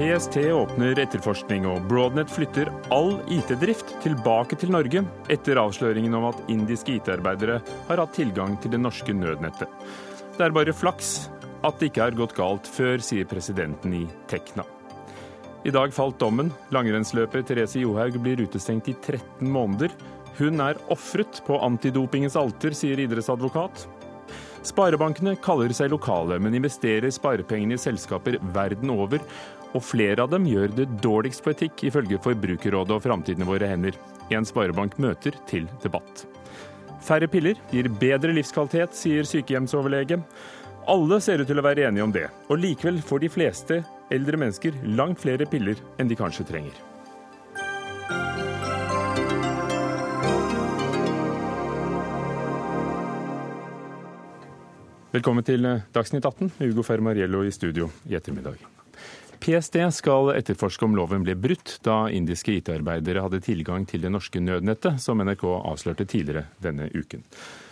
PST åpner etterforskning, og Broadnet flytter all IT-drift tilbake til Norge etter avsløringen om at indiske IT-arbeidere har hatt tilgang til det norske nødnettet. Det er bare flaks at det ikke har gått galt før, sier presidenten i Tekna. I dag falt dommen. Langrennsløper Therese Johaug blir utestengt i 13 måneder. Hun er ofret på antidopingens alter, sier idrettsadvokat. Sparebankene kaller seg lokale, men investerer sparepengene i selskaper verden over. Og flere av dem gjør det dårligst på etikk, ifølge Forbrukerrådet og Framtiden i våre hender. En sparebank møter til debatt. Færre piller gir bedre livskvalitet, sier sykehjemsoverlege. Alle ser ut til å være enige om det, og likevel får de fleste eldre mennesker langt flere piller enn de kanskje trenger. Velkommen til Dagsnytt 18 med Ugo Fermariello i studio i ettermiddag. PST skal etterforske om loven ble brutt da indiske IT-arbeidere hadde tilgang til det norske nødnettet, som NRK avslørte tidligere denne uken.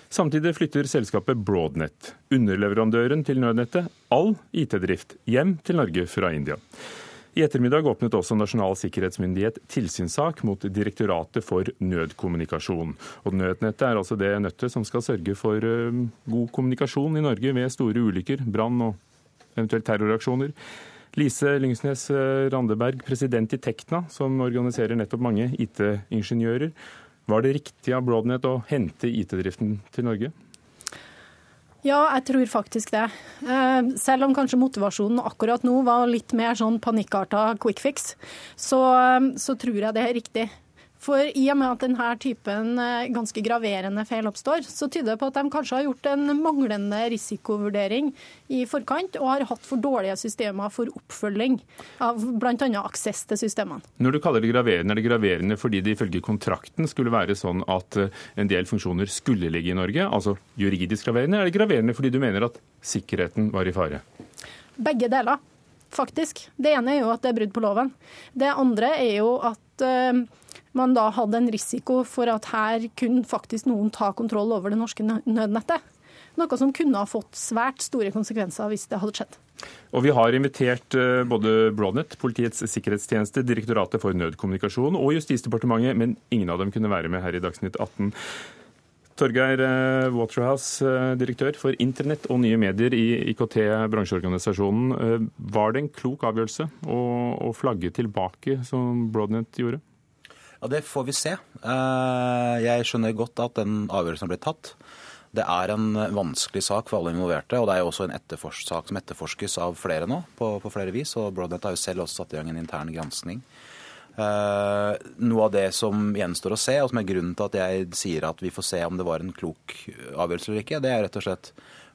Samtidig flytter selskapet Broadnet, underleverandøren til nødnettet, all IT-drift hjem til Norge fra India. I ettermiddag åpnet også Nasjonal sikkerhetsmyndighet tilsynssak mot Direktoratet for nødkommunikasjon. Og Nødnettet er altså det nøttet som skal sørge for eh, god kommunikasjon i Norge ved store ulykker, brann og eventuelt terroraksjoner. Lise Lyngsnes eh, Randeberg, president i Tekna, som organiserer nettopp mange IT-ingeniører. Var det riktig av Broadnet å hente IT-driften til Norge? Ja, jeg tror faktisk det. Eh, selv om kanskje motivasjonen akkurat nå var litt mer sånn panikkarta quick fix, så, eh, så tror jeg det er riktig. For i og med at denne typen eh, ganske graverende feil oppstår, så tyder det på at de kanskje har gjort en manglende risikovurdering i forkant, og har hatt for dårlige systemer for oppfølging av bl.a. aksess til systemene. Når du kaller det graverende, er det graverende fordi det ifølge kontrakten skulle være sånn at eh, en del funksjoner skulle ligge i Norge, altså juridisk graverende? Er det graverende fordi du mener at sikkerheten var i fare? Begge deler, faktisk. Det ene er jo at det er brudd på loven. Det andre er jo at uh, man da hadde en risiko for at her kunne faktisk noen ta kontroll over det norske nødnettet. Noe som kunne ha fått svært store konsekvenser hvis det hadde skjedd. Og Vi har invitert eh, både Broadnet, Politiets sikkerhetstjeneste, Direktoratet for nødkommunikasjon og Justisdepartementet, men ingen av dem kunne være med her i Dagsnytt 18. Torgeir eh, Waterhouse, eh, direktør for internett og nye medier i IKT, bransjeorganisasjonen. Var det en klok avgjørelse å flagge tilbake, som Broadnet gjorde? Ja, Det får vi se. Eh, jeg skjønner godt at den avgjørelsen ble tatt. Det er en vanskelig sak for alle involverte, og det er jo også en sak som etterforskes av flere nå, på, på flere vis. og Broadnet har jo selv også satt i gang en intern granskning. Uh, noe av det som gjenstår å se, og som er grunnen til at jeg sier at vi får se om det var en klok avgjørelse eller ikke, det er rett og slett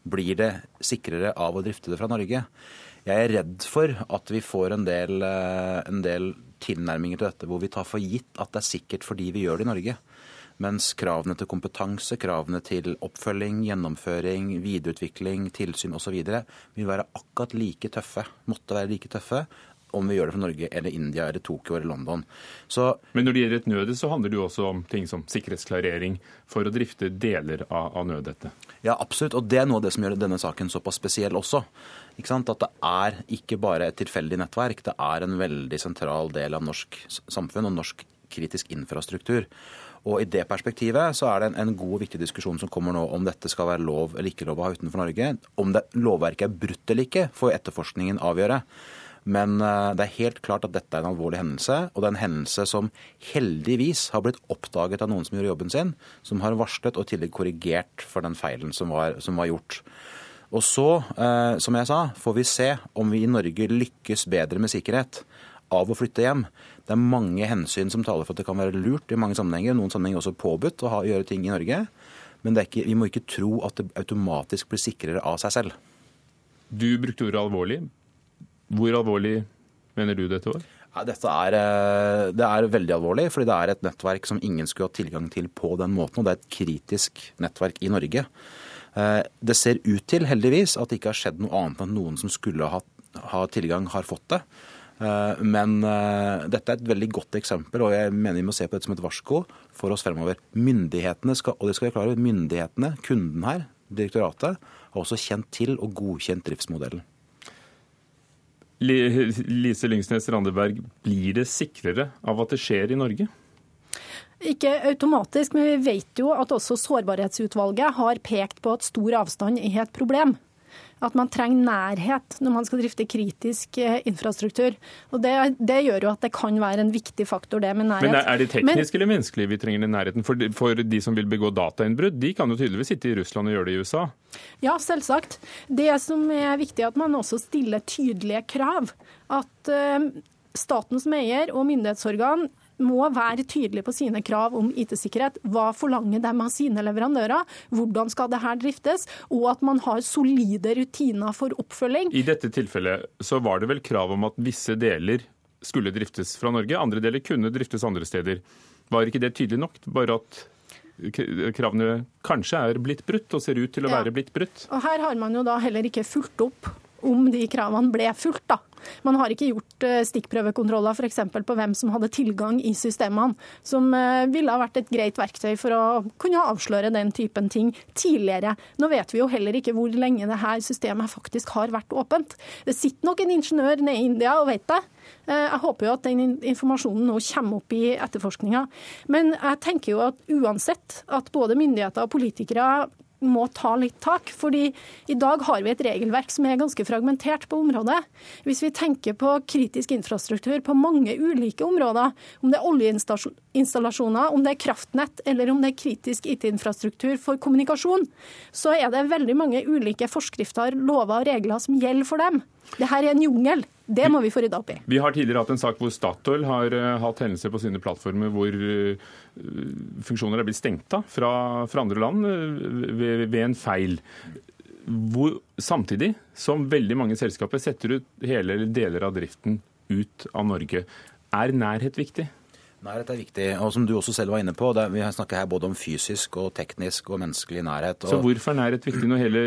blir det sikrere av å drifte det fra Norge. Jeg er redd for at vi får en del, uh, en del tilnærminger til dette hvor vi tar for gitt at det er sikkert fordi vi gjør det i Norge. Mens kravene til kompetanse, kravene til oppfølging, gjennomføring, videreutvikling, tilsyn osv. vil være akkurat like tøffe, måtte være like tøffe om vi gjør det fra Norge eller India eller Tokyo eller London. Så, Men når det gjelder et nødet, så handler det jo også om ting som sikkerhetsklarering for å drifte deler av, av nødnettet? Ja, absolutt. Og det er noe av det som gjør denne saken såpass spesiell også. At det er ikke bare et tilfeldig nettverk, det er en veldig sentral del av norsk samfunn og norsk kritisk infrastruktur. Og I det perspektivet så er det en, en, god og viktig diskusjon som kommer nå om dette skal være lov eller ikke lov å ha utenfor Norge. Om det, lovverket er brutt eller ikke, får etterforskningen avgjøre. Men uh, det er helt klart at dette er en alvorlig hendelse. Og det er en hendelse som heldigvis har blitt oppdaget av noen som gjorde jobben sin, som har varslet og i tillegg korrigert for den feilen som var, som var gjort. Og så, eh, som jeg sa, får vi se om vi i Norge lykkes bedre med sikkerhet av å flytte hjem. Det er mange hensyn som taler for at det kan være lurt i mange sammenhenger, noen sammenhenger også påbudt å ha, gjøre ting i Norge. Men ikke, vi må ikke tro at det automatisk blir sikrere av seg selv. Du brukte ordet alvorlig. Hvor alvorlig mener du dette var? Dette er, eh, det er veldig alvorlig, fordi det er et nettverk som ingen skulle hatt tilgang til på den måten. Og det er et kritisk nettverk i Norge. Eh, det ser ut til, heldigvis, at det ikke har skjedd noe annet enn noen som skulle ha, ha tilgang, har fått det. Eh, men dette er et veldig godt eksempel, og jeg mener vi må se på dette som et varsko for oss fremover. Myndighetene skal, og det skal vi klare, myndighetene, kunden her, direktoratet, har også kjent til og godkjent driftsmodellen. Lise Lyngsnes Randeberg, blir det sikrere av at det skjer i Norge? Ikke automatisk, men vi vet jo at også Sårbarhetsutvalget har pekt på at stor avstand er et problem at man trenger nærhet når man skal drifte kritisk eh, infrastruktur. Og det, det, gjør jo at det kan være en viktig faktor, det med nærhet. Men Er det teknisk Men, eller menneskelig vi trenger den nærheten? For, for de som vil begå datainnbrudd, de kan jo tydeligvis sitte i Russland og gjøre det i USA? Ja, selvsagt. Det som er viktig, er at man også stiller tydelige krav. At uh, staten som eier og myndighetsorgan må være tydelige på sine krav om IT-sikkerhet. Hva forlanger de av sine leverandører? Hvordan skal det her driftes? Og at man har solide rutiner for oppfølging. I dette tilfellet så var det vel krav om at visse deler skulle driftes fra Norge, andre deler kunne driftes andre steder. Var ikke det tydelig nok? Bare at kravene kanskje er blitt brutt, og ser ut til å være blitt brutt? Og Her har man jo da heller ikke fulgt opp om de kravene ble fulgt. da. Man har ikke gjort eh, stikkprøvekontroller f.eks. på hvem som hadde tilgang i systemene, som eh, ville ha vært et greit verktøy for å kunne avsløre den typen ting tidligere. Nå vet vi jo heller ikke hvor lenge dette systemet faktisk har vært åpent. Det sitter nok en ingeniør nede i India og vet det. Eh, jeg håper jo at den informasjonen nå kommer opp i etterforskninga. Men jeg tenker jo at uansett at både myndigheter og politikere må ta litt tak. fordi i dag har vi et regelverk som er ganske fragmentert på området. Hvis vi tenker på kritisk infrastruktur på mange ulike områder, om det er oljeinstallasjoner, om det er kraftnett eller om det er kritisk IT-infrastruktur for kommunikasjon, så er det veldig mange ulike forskrifter, lover og regler som gjelder for dem. Dette er en jungel. Det må vi få rydda opp i. Vi har tidligere hatt en sak hvor Statoil har uh, hatt hendelser på sine plattformer hvor uh, funksjoner er blitt stengt av fra, fra andre land uh, ved, ved, en feil. Hvor, samtidig som veldig mange selskaper setter ut hele eller deler av driften ut av Norge. Er nærhet viktig? Nærhet er viktig. og som du også selv var inne på, det, Vi snakker her både om fysisk og teknisk og menneskelig nærhet. Og... Så hvorfor er nærhet viktig når hele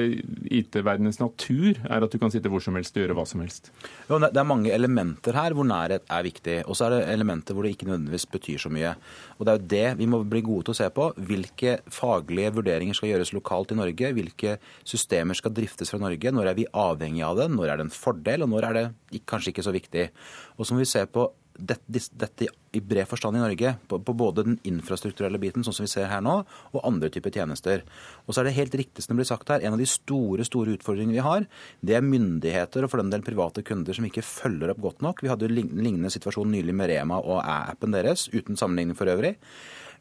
IT-verdenens natur er at du kan sitte hvor som helst og gjøre hva som helst? Jo, det er mange elementer her hvor nærhet er viktig. Og så er det elementer hvor det ikke nødvendigvis betyr så mye. Og Det er jo det vi må bli gode til å se på. Hvilke faglige vurderinger skal gjøres lokalt i Norge? Hvilke systemer skal driftes fra Norge? Når er vi avhengig av det? Når er det en fordel, og når er det kanskje ikke så viktig? Og så må vi se på dette, dette, i bred forstand i Norge, på, på, både den infrastrukturelle biten, sånn som vi ser her nå, og andre typer tjenester. Og så er det helt riktig som det blir sagt her, En av de store store utfordringene vi har, det er myndigheter og for den del private kunder som ikke følger opp godt nok. Vi hadde en lignende situasjon nylig med Rema og appen deres, uten sammenligning for øvrig.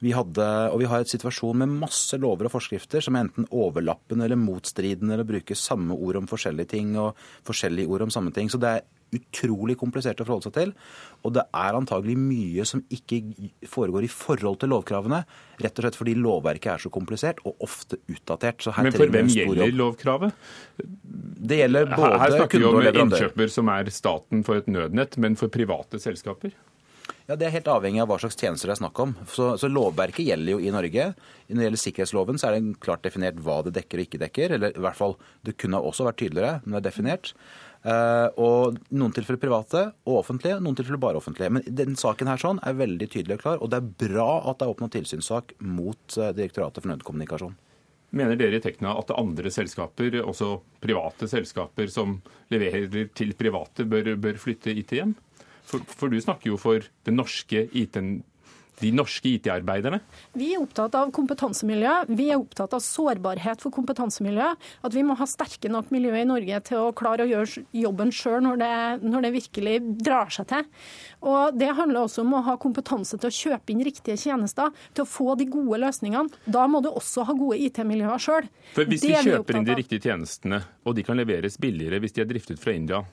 Vi hadde, og vi har et situasjon med masse lover og forskrifter som er enten overlappende eller motstridende, eller bruker samme ord om forskjellige ting og forskjellige ord om samme ting. Så det er utrolig komplisert å forholde seg til. Og det er antagelig mye som ikke foregår i forhold til lovkravene. Rett og slett fordi lovverket er så komplisert og ofte utdatert. Men for hvem gjelder lovkravet? Det gjelder både kunder og leverandører. Her snakker vi om innkjøper som er staten for et nødnett, men for private selskaper? Ja, Det er helt avhengig av hva slags tjenester det er snakk om. Så, så, Lovverket gjelder jo i Norge. Når det gjelder sikkerhetsloven, så er det klart definert hva det dekker og ikke dekker. Eller i hvert fall, Det kunne også vært tydeligere, men det er definert. Uh, og Noen tilfeller private og offentlige, noen tilfeller bare offentlige. Men den saken her sånn er veldig tydelig og klar, og det er bra at det er åpna tilsynssak mot uh, Direktoratet for nødkommunikasjon. Mener dere i Tekna at andre selskaper, også private selskaper som leverer til private, bør, bør flytte IT hjem? For, for, du snakker jo for det norske IT-en de norske IT-arbeiderne? Vi er opptatt av kompetansemiljø. Vi er opptatt av sårbarhet for kompetansemiljø. At vi må ha sterke nok miljø i Norge til å klare å gjøre jobben sjøl når, når, det virkelig drar seg til. Og Det handler også om å ha kompetanse til å kjøpe inn riktige tjenester, til å få de gode løsningene. Da må du også ha gode IT-miljøer sjøl. Hvis vi kjøper inn de riktige tjenestene, og de kan leveres billigere hvis de er driftet fra India,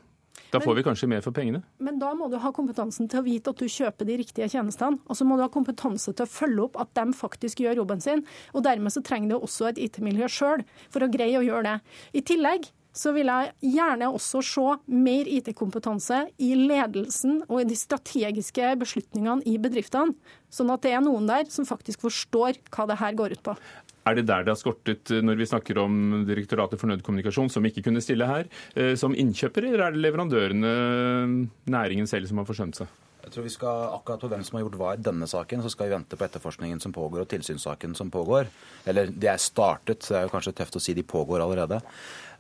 da får vi kanskje mer for pengene? Men da må du ha kompetansen til å vite at du kjøper de riktige tjenestene. Og så må du ha kompetanse til å følge opp at de faktisk gjør jobben sin. Og dermed så trenger du også et IT-miljø sjøl for å greie å gjøre det. I tillegg så vil jeg gjerne også se mer IT-kompetanse i ledelsen og i de strategiske beslutningene i bedriftene. Sånn at det er noen der som faktisk forstår hva det her går ut på. Er det der det har skortet når vi snakker om Direktoratet for nødkommunikasjon, som ikke kunne stille her, eh, som innkjøper, eller er det leverandørene, næringen selv, som har forsømt seg? Jeg tror vi skal, Akkurat på hvem som har gjort hva i denne saken, så skal vi vente på etterforskningen som pågår og tilsynssaken som pågår. Eller de er startet, så det er jo kanskje tøft å si de pågår allerede.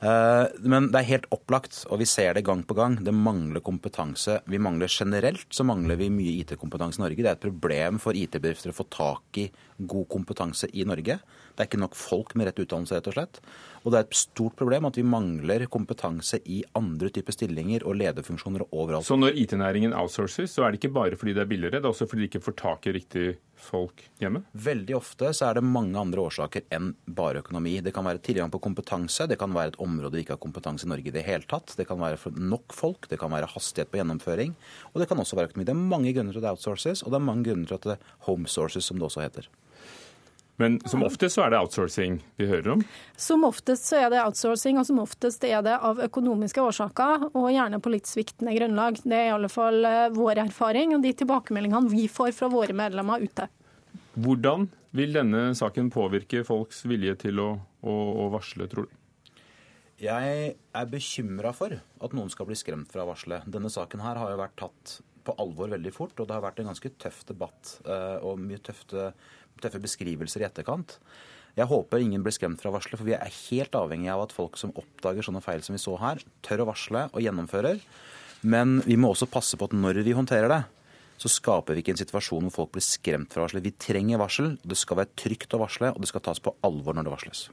Eh, men det er helt opplagt, og vi ser det gang på gang. Det mangler kompetanse. Vi mangler Generelt så mangler vi mye IT-kompetanse i Norge. Det er et problem for IT-bedrifter å få tak i god kompetanse i Norge. Det er ikke nok folk med rett utdannelse, rett og slett. Og det er et stort problem at vi mangler kompetanse i andre typer stillinger og lederfunksjoner overalt. Så når IT-næringen outsources, så er det ikke bare fordi det er billigere, det er også fordi de ikke får tak i riktig folk hjemme? Veldig ofte så er det mange andre årsaker enn bare økonomi. Det kan være tilgang på kompetanse, det kan være et område vi ikke har kompetanse i Norge i det hele tatt. Det kan være nok folk, det kan være hastighet på gjennomføring, og det kan også være økonomi. Det er mange grunner til at det outsources, og det er mange grunner til at det homesources, som det også heter. Men som oftest så er det outsourcing vi hører om? Som oftest så er det outsourcing, og som oftest er det av økonomiske årsaker, og gjerne på litt sviktende grunnlag. Det er i alle fall eh, vår erfaring og de tilbakemeldingene vi får fra våre medlemmer ute. Hvordan vil denne saken påvirke folks vilje til å, å, å varsle, tror du? Jeg er bekymra for at noen skal bli skremt fra å varsle. Denne saken her har jo vært tatt på alvor veldig fort, og det har vært en ganske tøff debatt eh, og mye tøfte tøffe beskrivelser i etterkant. Jeg håper ingen blir skremt fra å for vi er helt avhengig av at folk som oppdager sånne feil som vi så her, tør å varsle og gjennomfører. Men vi må også passe på at når vi håndterer det, så skaper vi ikke en situasjon hvor folk blir skremt fra å. Vi trenger varsel. Det skal være trygt å varsle, og det skal tas på alvor når det varsles.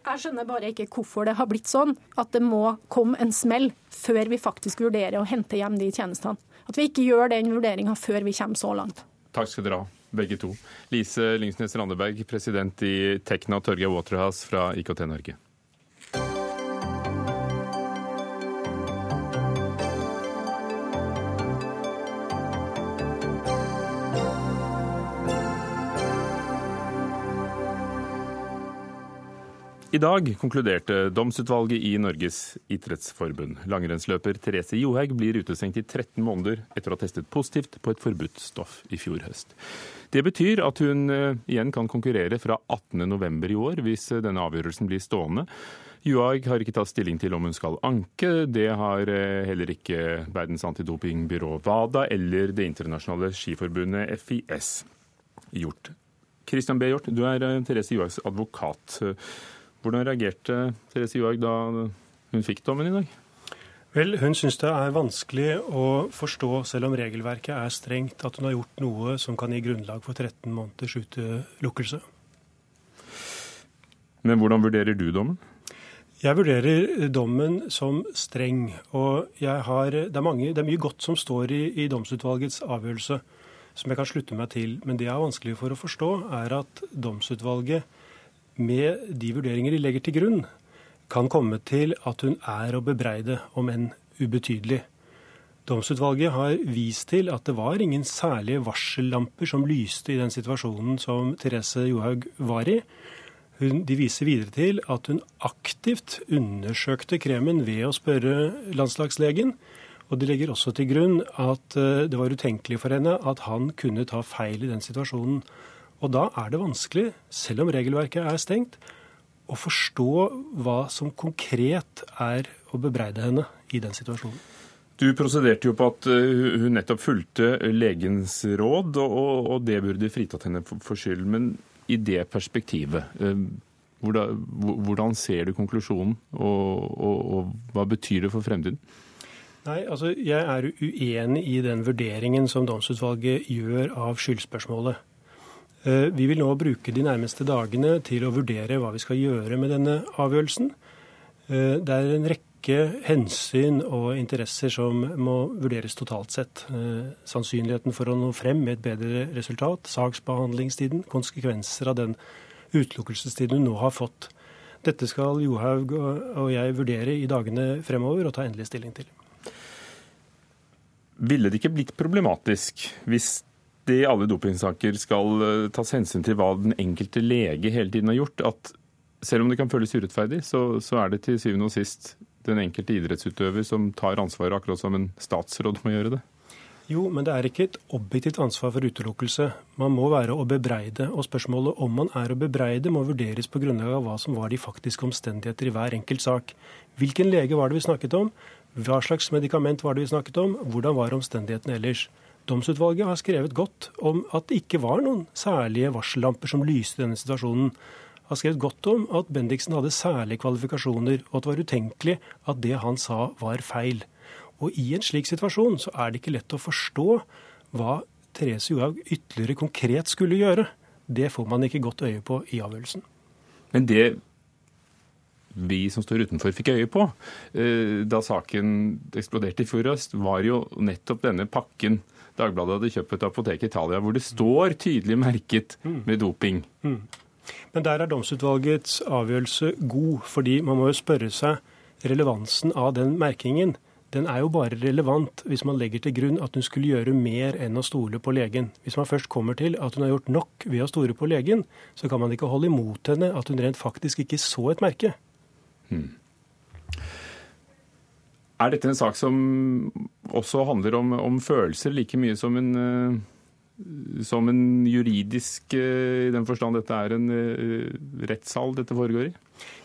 Jeg skjønner bare ikke hvorfor det har blitt sånn at det må komme en smell før vi faktisk vurderer å hente hjem de tjenestene. At vi ikke gjør den vurderinga før vi kommer så langt. Takk skal dere ha begge to. Lise Lyngsnes Randeberg, president i Tekna, Torgeir Waterhouse fra IKT Norge. I dag konkluderte domsutvalget i Norges idrettsforbund. Langrennsløper Therese Johaug blir utestengt i 13 måneder etter å ha testet positivt på et forbudt stoff i fjor høst. Det betyr at hun eh, igjen kan konkurrere fra 18.11. i år, hvis eh, denne avgjørelsen blir stående. Johaug har ikke tatt stilling til om hun skal anke. Det har eh, heller ikke verdens antidopingbyrå WADA eller Det internasjonale skiforbundet FIS gjort. Christian B. Hjort, du er Therese Johaugs advokat. Hvordan reagerte Therese Johaug da hun fikk dommen i dag? Vel, Hun syns det er vanskelig å forstå, selv om regelverket er strengt, at hun har gjort noe som kan gi grunnlag for 13 måneders utelukkelse. Men hvordan vurderer du dommen? Jeg vurderer dommen som streng. Og har, det, er mange, det, er mye godt som står i, i domsutvalgets avgjørelse som jeg kan slutte meg til. Men det jeg har vanskelig for å forstå, er at domsutvalget med de vurderinger de legger til grunn, kan komme til at hun er å bebreide, om enn ubetydelig. Domsutvalget har vist til at det var ingen særlige varsellamper som lyste i den situasjonen som Therese Johaug var i. Hun, de viser videre til at hun aktivt undersøkte kremen ved å spørre landslagslegen. Og de legger også til grunn at eh, det var utenkelig for henne at han kunne ta feil i den situasjonen. Og da er det vanskelig, selv om regelverket er stengt, å forstå hva som konkret er å bebreide henne i den situasjonen. Du prosederte jo på at eh, hun nettopp fulgte legens råd, og, det burde fritatt henne for skyld. Men i det perspektivet, eh, hvordan, ser du konklusjonen, og, og, og hva betyr det for fremtiden? Nei, altså Jeg er uenig i den vurderingen som domsutvalget gjør av skyldspørsmålet. Eh, vi vil nå bruke de nærmeste dagene til å vurdere hva vi skal gjøre med denne avgjørelsen. Eh, det er en rekke hensyn og interesser som må vurderes totalt sett. Eh, sannsynligheten for å nå frem med et bedre resultat, saksbehandlingstiden, konsekvenser av den utelukkelsestiden hun nå har fått. Dette skal Johaug og jeg vurdere i dagene fremover og ta endelig stilling til. Ville det ikke blitt problematisk hvis det i alle dopingsaker skal eh, tas hensyn til hva den enkelte lege hele tiden har gjort. At selv om det kan føles urettferdig, så, så er det til syvende og sist den enkelte idrettsutøver som tar ansvaret, akkurat som en statsråd må gjøre det. Jo, men det er ikke et objektivt ansvar for utelukkelse. Man må være å bebreide. Og spørsmålet om man er å bebreide, må vurderes på grunnlag av hva som var de faktiske omstendigheter i hver enkelt sak. Hvilken lege var det vi snakket om? Hva slags medikament var det vi snakket om? Hvordan var omstendighetene ellers? Domsutvalget har skrevet godt om at det ikke var noen særlige varsellamper som lyste denne situasjonen. Har skrevet godt om at Bendiksen hadde særlige kvalifikasjoner, og at det var utenkelig at det han sa var feil. Og i en slik situasjon så er det ikke lett å forstå hva Therese Johaug ytterligere konkret skulle gjøre. Det får man ikke godt øye på i avgjørelsen. Men det vi som står utenfor fikk øye på eh, da saken eksploderte i fjor høst, var jo nettopp denne pakken Dagbladet hadde kjøpt et apotek i Italia, hvor det står tydelig merket med doping. Mm. Men der er domsutvalgets avgjørelse god, fordi man må jo spørre seg relevansen av den merkingen den er jo bare relevant hvis man legger til grunn at hun skulle gjøre mer enn å stole på legen. Hvis man først kommer til at hun har gjort nok ved å stole på legen, så kan man ikke holde imot henne at hun rent faktisk ikke så et merke. Hmm. Er dette en sak som også handler om, om følelser like mye som en, uh, som en juridisk, uh, i den forstand dette er en uh, rettssal dette foregår i?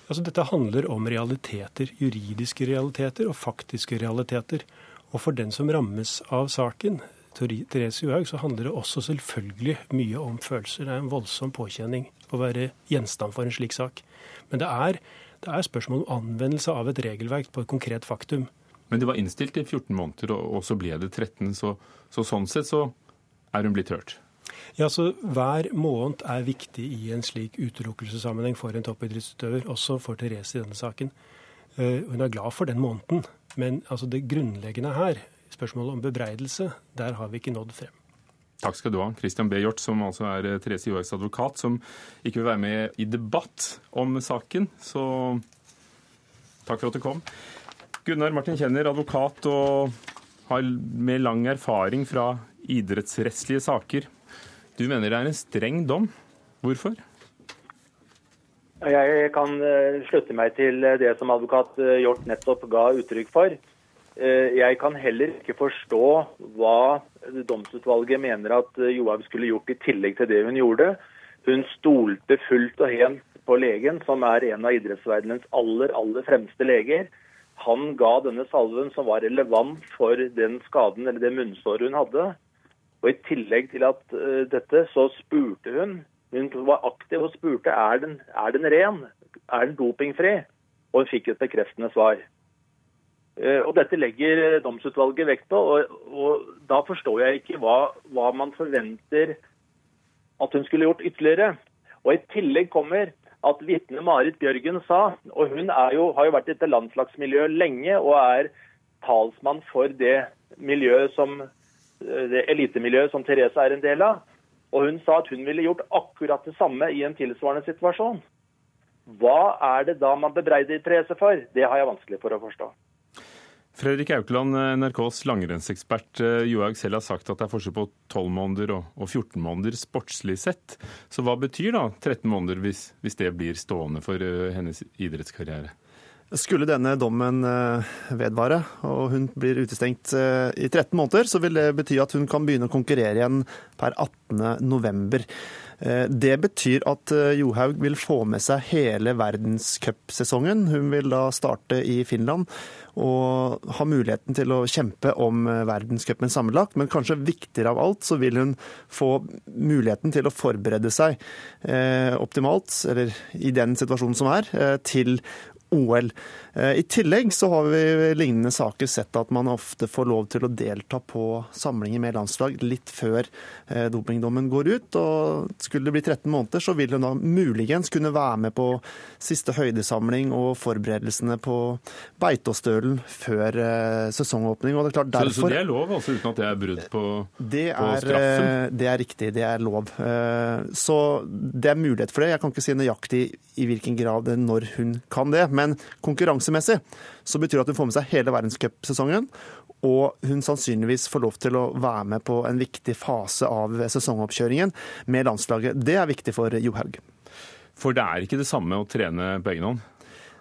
Altså, dette handler om realiteter. Juridiske realiteter og faktiske realiteter. Og for den som rammes av saken, Therese Johaug, så handler det også selvfølgelig mye om følelser. Det er en voldsom påkjenning å være gjenstand for en slik sak. Men det er, det er spørsmål om anvendelse av et regelverk på et konkret faktum. Men det var innstilt i 14 måneder, og så ble det 13. Så, så sånn sett så er hun blitt hørt? Ja, så Hver måned er viktig i en slik utelukkelsessammenheng for en toppidrettsutøver, også for Therese i denne saken. Eh, hun er glad for den måneden, men altså det grunnleggende her, spørsmålet om bebreidelse, der har vi ikke nådd frem. Takk skal du ha, Christian B. Hjort, som altså er eh, Therese Johags advokat, som ikke vil være med i debatt om saken. Så takk for at du kom. Gunnar Martin Kjenner, advokat og har med lang erfaring fra idrettsrettslige saker. Du mener det er en streng dom. Hvorfor? Jeg kan eh, slutte meg til eh, det som advokat eh, Hjort nettopp ga uttrykk for. Jeg kan heller ikke forstå hva domsutvalget mener at Johaug skulle gjort i tillegg til det hun gjorde. Hun stolte fullt og helt på legen, som er en av idrettsverdenens aller, aller fremste leger. Han ga denne salven som var relevant for den skaden eller det munnsåret hun hadde. Og I tillegg til at uh, dette, så spurte hun. Hun var aktiv og spurte er den, er den ren, er den dopingfri? Og hun fikk et bekreftende svar. Uh, og Dette legger domsutvalget vekt på, og, og da forstår jeg ikke hva, hva, man forventer at hun skulle gjort ytterligere. Og I tillegg kommer at vitne Marit Bjørgen sa, og hun jo, har jo vært i dette landslagsmiljøet lenge og er talsmann for det miljøet som det elitemiljøet som Therese er en del av. Og hun sa at hun ville gjort akkurat det samme i en tilsvarende situasjon. Hva er det da man bebreider Therese for? Det har jeg vanskelig for å forstå. Fredrik Aukland, NRKs langrennsekspert. Eh, Johaug selv har sagt at det er forskjell på 12 måneder og 14 måneder sportslig sett. Så hva betyr da 13 måneder hvis, hvis det blir stående for eh, hennes idrettskarriere? Skulle denne dommen eh, vedvare og hun blir utestengt i 13 måneder, så vil det bety at hun kan begynne å konkurrere igjen per 18.11. Eh, det betyr at Johaug vil få med seg hele verdenscupsesongen. Hun vil da starte i Finland og ha muligheten til å kjempe om verdenscupen sammenlagt. Men kanskje viktigere av alt så vil hun få muligheten til å forberede seg optimalt, eller i den situasjonen som er, til OL. Eh, I tillegg så har vi i lignende saker sett at man ofte får lov til å delta på samlinger med landslag litt før eh, dopingdommen går ut. og Skulle det bli 13 måneder, så vil hun da muligens kunne være med på siste høydesamling og forberedelsene på Beitostølen før eh, sesongåpning. og det er klart derfor... Så, så det er lov, altså, uten at det er brudd på, det er, på straffen? Det er riktig, det er lov. Så det er mulighet for det. Jeg kan ikke si nøyaktig i hvilken grad når hun kan det. Men konkurransemessig så betyr det at hun får med seg hele verdenscupsesongen. Og hun sannsynligvis får lov til å være med på en viktig fase av sesongoppkjøringen med landslaget. Det er viktig for Johaug. For det er ikke det samme å trene på egen hånd?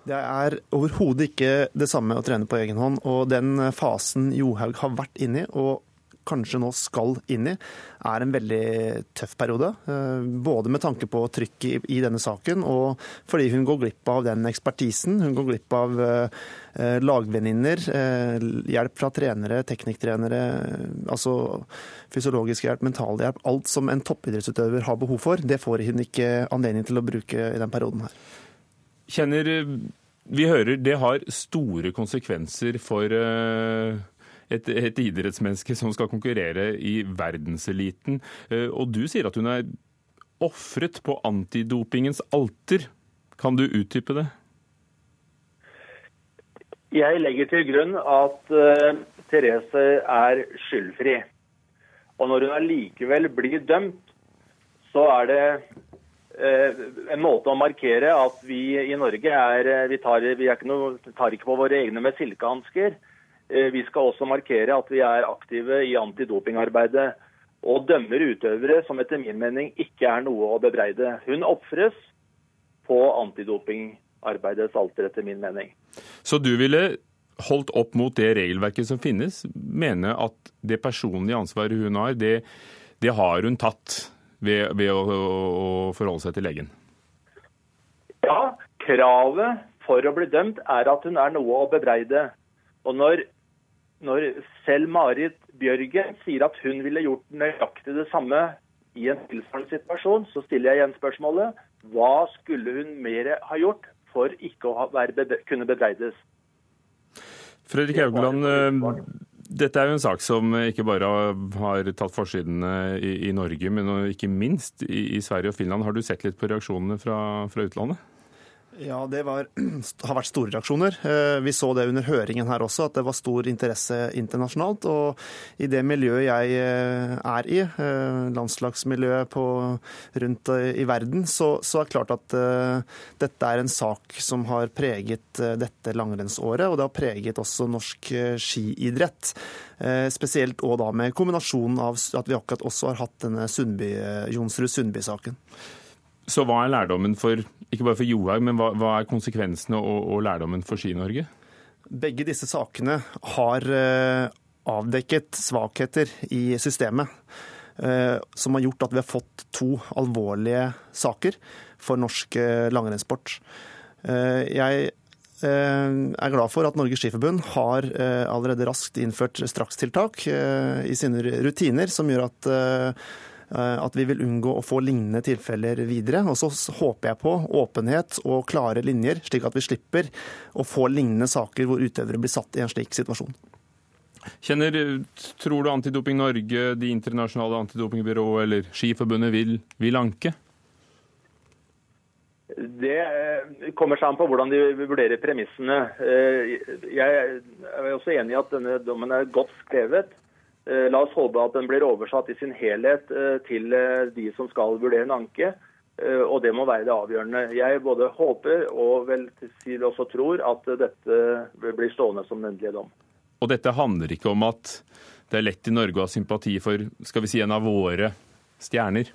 Det er overhodet ikke det samme å trene på egen hånd. Og den fasen Johaug har vært inni, og kanskje nå skal inn i, er en veldig tøff periode. Eh, både med tanke på trykket i denne saken, og fordi hun går glipp av den ekspertisen. Hun går glipp av eh, lagvenninner, hjelp fra trenere, teknikktrenere, altså fysiologisk hjelp, mental hjelp. Alt som en toppidrettsutøver har behov for, det får hun ikke anledning til å bruke i den perioden her. Kjenner Vi hører det har store konsekvenser for et, et idrettsmenneske som skal konkurrere i verdenseliten. Eh, og du sier at hun er ofret på antidopingens alter. Kan du utdype det? Jeg legger til grunn at uh, Therese er skyldfri. Og når hun allikevel blir dømt, så er det uh, en måte å markere at vi i Norge er Vi tar, vi er ikke noe, tar ikke på våre egne med silkehansker. Eh, vi skal også markere at vi er aktive i antidopingarbeidet og dømmer utøvere som etter min mening ikke er noe å bebreide. Hun ofres på antidopingarbeidets alter, etter min mening. Så du ville holdt opp mot det regelverket som finnes, mene at det personlige ansvaret hun har, det, det har hun tatt ved, ved å, å forholde seg til legen? Ja, kravet for å bli dømt er at hun er noe å bebreide. Og når når selv Marit Bjørgen sier at hun ville gjort nøyaktig det samme i en tilsvarende situasjon, så stiller jeg igjen spørsmålet hva skulle hun mer ha gjort for ikke å være, kunne bebreides? Fredrik Haugeland, eh, dette er jo en sak som ikke bare har tatt forsidene i, i Norge, men ikke minst i, i, Sverige og Finland. Har du sett litt på reaksjonene fra, fra utlandet? Ja, det var, har vært store reaksjoner. Eh, vi så det under høringen her også, at det var stor interesse internasjonalt. Og i det miljøet jeg eh, er i, eh, landslagsmiljøet på, rundt i verden, så, så, er det klart at dette er en sak som har preget dette langrennsåret. Og det har preget også norsk skiidrett. Spesielt òg da med kombinasjonen av at vi akkurat også har hatt denne Sundby, Jonsrud Sundby-saken. Så hva er lærdommen for ikke bare for Johaug, men hva, hva er konsekvensene og, og lærdommen for Ski-Norge? Begge disse sakene har uh, avdekket svakheter i systemet. Uh, som har gjort at vi har fått to alvorlige saker for norsk uh, langrennssport. Jeg er glad for at Norges Skiforbund har allerede raskt innført strakstiltak i sine rutiner, som gjør at Eh, at vi vil unngå å få lignende tilfeller videre. Og så håper jeg på åpenhet og klare linjer, slik at vi slipper å få lignende saker hvor utøvere blir satt i en slik situasjon. Kjenner, Tror du Antidoping Norge, de internasjonale antidopingbyrået eller Skiforbundet vil, vil anke? Det eh, kommer seg an på hvordan de vurderer premissene. Eh, jeg er også enig i at denne dommen er godt skrevet. Eh, la oss håpe at den blir oversatt i sin helhet eh, til eh, de som skal vurdere en anke. Og det må være det avgjørende. Jeg både håper og vel til også tror at dette blir stående som den endelige dom. Og dette handler ikke om at det er lett i Norge å ha sympati for skal vi si, en av våre stjerner?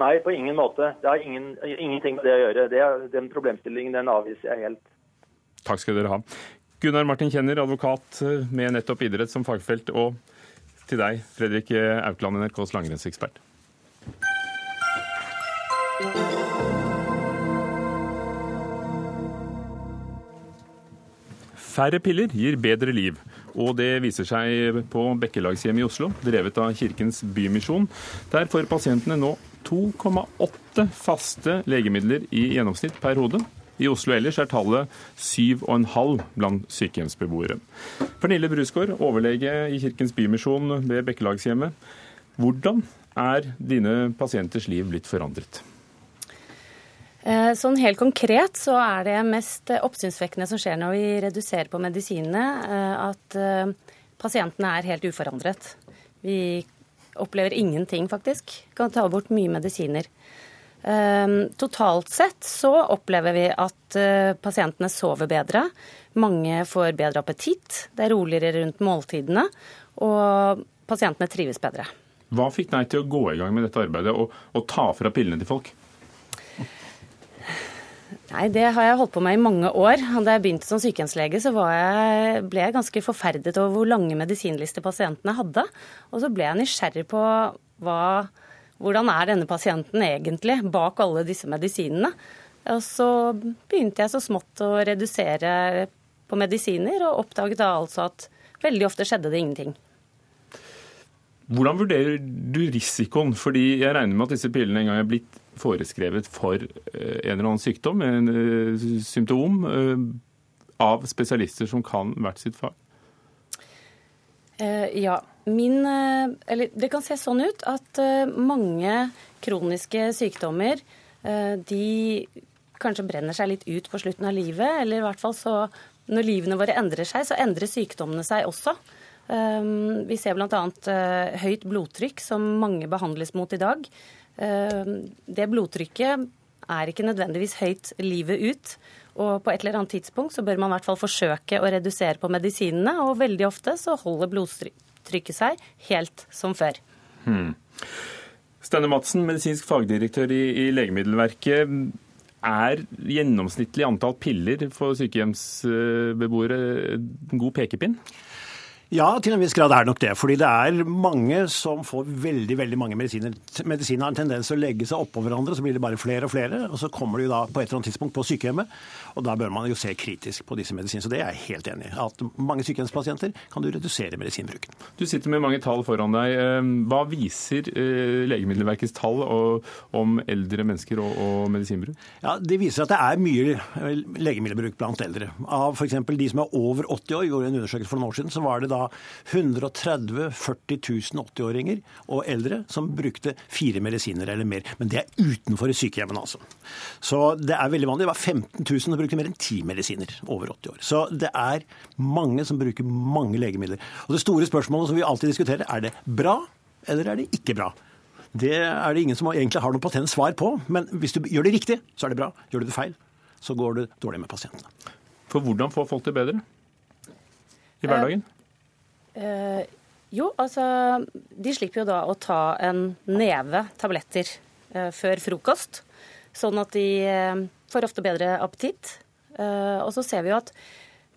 Nei, på ingen måte. Det har ingen, ingenting med det å gjøre. Det, den problemstillingen den avviser jeg helt. Takk skal dere ha. Gunnar Martin Kjenner, advokat med nettopp idrett som fagfelt, og til deg, Fredrik Aukland, NRKs langrennsekspert. Færre piller gir bedre liv, og det viser seg på Bekkelagshjemmet i Oslo, drevet av Kirkens Bymisjon. Der får pasientene nå 2,8 faste legemidler i gjennomsnitt per hode. I Oslo ellers er tallet 7,5 blant sykehjemsbeboere. Pernille Brusgaard, overlege i Kirkens Bymisjon ved Bekkelagshjemmet. Hvordan er dine pasienters liv blitt forandret? Eh, sånn helt konkret så er det mest oppsynsvekkende som skjer når vi reduserer på medisinene, eh, at eh, pasientene er helt uforandret. Vi opplever ingenting, faktisk. Kan ta bort mye medisiner. Ehm, totalt sett så opplever vi at eh, pasientene sover bedre. Mange får bedre appetitt. Det er roligere rundt måltidene. Og pasientene trives bedre. Hva fikk deg til å gå i gang med dette arbeidet og, og ta fra pillene til folk? Nei, Det har jeg holdt på med i mange år. Da jeg begynte som sykehjemslege, så jeg, ble jeg ganske forferdet over hvor lange medisinlister pasientene hadde. Og så ble jeg nysgjerrig på hva, hvordan er denne pasienten egentlig bak alle disse medisinene. Og så begynte jeg så smått å redusere på medisiner, og oppdaget da altså at veldig ofte skjedde det ingenting. Hvordan vurderer du risikoen? Fordi jeg regner med at disse pillene en gang er blitt foreskrevet for eh, en eller annen sykdom, en eh, symptom, eh, av spesialister som kan hvert sitt fag? Ja. Min, eller det kan se sånn ut at mange kroniske sykdommer de kanskje brenner seg litt ut på slutten av livet. Eller i hvert fall så når livene våre endrer seg, så endrer sykdommene seg også. Vi ser bl.a. høyt blodtrykk, som mange behandles mot i dag. Det blodtrykket er ikke nødvendigvis høyt livet ut. Og på et eller annet tidspunkt så bør man i hvert fall forsøke å redusere på medisinene, og veldig ofte så holder blodtrykket seg helt som før. Hmm. Steinar Madsen, medisinsk fagdirektør i, i Legemiddelverket. Er gjennomsnittlig antall piller for sykehjemsbeboere en god pekepinn? Ja, til en viss grad er det nok det. Fordi det er mange som får veldig veldig mange medisiner. Medisiner har en tendens til å legge seg oppå hverandre, så blir det bare flere og flere. Og så kommer de da på et eller annet tidspunkt på sykehjemmet, og da bør man jo se kritisk på disse medisinene. Så det er jeg helt enig i. At mange sykehjemspasienter kan du redusere medisinbruken. Du sitter med mange tall foran deg. Ehm, hva viser eh, Legemiddelverkets tall om eldre mennesker og medisinbruk? Ja, Det viser at det er mye eh, legemiddelbruk blant eldre. Av f.eks. de som er over 80 år, gjorde en undersøkelse for noen år siden, så var det da 130 40 000 80-åringer og eldre som brukte fire medisiner eller mer. Men det er utenfor sykehjemmene, altså. Så det er veldig vanlig. Det var 15 000 som brukte mer enn ti medisiner over 80 år. Så det er mange som bruker mange legemidler. Og det store spørsmålet som vi alltid diskuterer, er det bra eller er det ikke bra? Det er det ingen som egentlig har noe patent svar på. Men hvis du gjør det riktig, så er det bra. Gjør du det feil, så går det dårlig med pasientene. For hvordan få folk det bedre i hverdagen? Eh, jo, altså De slipper jo da å ta en neve tabletter eh, før frokost. Sånn at de eh, får ofte bedre appetitt. Eh, og så ser vi jo at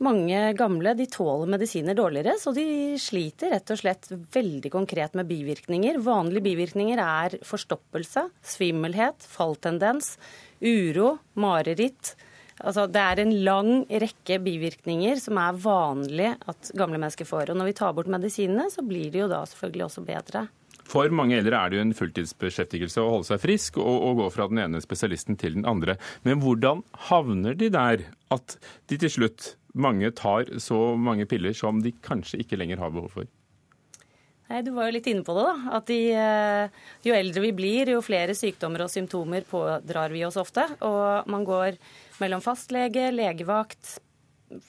mange gamle de tåler medisiner dårligere, så de sliter rett og slett veldig konkret med bivirkninger. Vanlige bivirkninger er forstoppelse, svimmelhet, falltendens, uro, mareritt Altså, det er en lang rekke bivirkninger som er vanlig at gamle mennesker får. Og når vi tar bort medisinene, så blir det jo da selvfølgelig også bedre. For mange eldre er det jo en fulltidsbeskjeftigelse å holde seg frisk og, og, gå fra den ene spesialisten til den andre. Men hvordan havner de der at de til slutt mange tar så mange piller som de kanskje ikke lenger har behov for? Nei, Du var jo litt inne på det. da, at de, eh, Jo eldre vi blir, jo flere sykdommer og symptomer pådrar vi oss ofte. Og man går mellom fastlege, legevakt,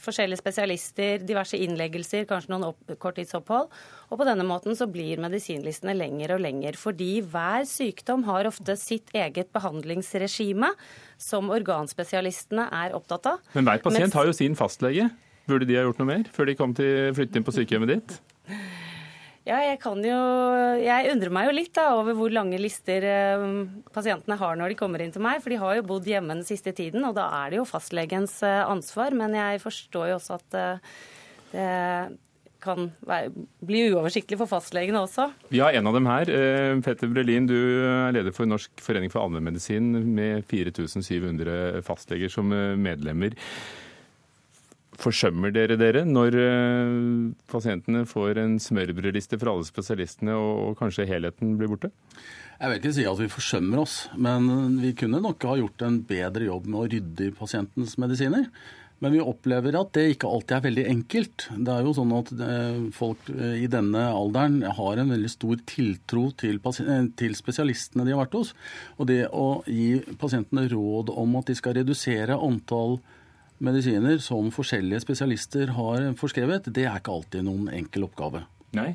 forskjellige spesialister, diverse innleggelser, kanskje noen korttidsopphold. Og på denne måten så blir medisinlistene lengre og lengre. Fordi hver sykdom har ofte sitt eget behandlingsregime, som organspesialistene er opptatt av. Men hver pasient Mens... har jo sin fastlege. Burde de ha gjort noe mer før de kom til flytte inn på sykehjemmet ditt? Ja, jeg kan jo Jeg undrer meg jo litt da, over hvor lange lister eh, pasientene har når de kommer inn til meg. For de har jo bodd hjemme den siste tiden, og da er det jo fastlegens eh, ansvar. Men jeg forstår jo også at eh, det kan bli uoversiktlig for fastlegene også. Vi har en av dem her. Petter Brelin, du er leder for Norsk forening for allmennmedisin med 4700 fastleger som medlemmer. Forsømmer dere dere når eh, pasientene får en smørbrødliste fra alle spesialistene og kanskje helheten blir borte? Jeg vil ikke si at vi forsømmer oss, men vi kunne nok ha gjort en bedre jobb med å rydde i pasientens medisiner. Men vi opplever at det ikke alltid er veldig enkelt. Det er jo sånn at eh, folk eh, i denne alderen har en veldig stor tiltro til, til spesialistene de har vært hos. Og det å gi pasientene råd om at de skal redusere antall medisiner som forskjellige spesialister har forskrevet, det er ikke alltid noen enkel oppgave. Nei.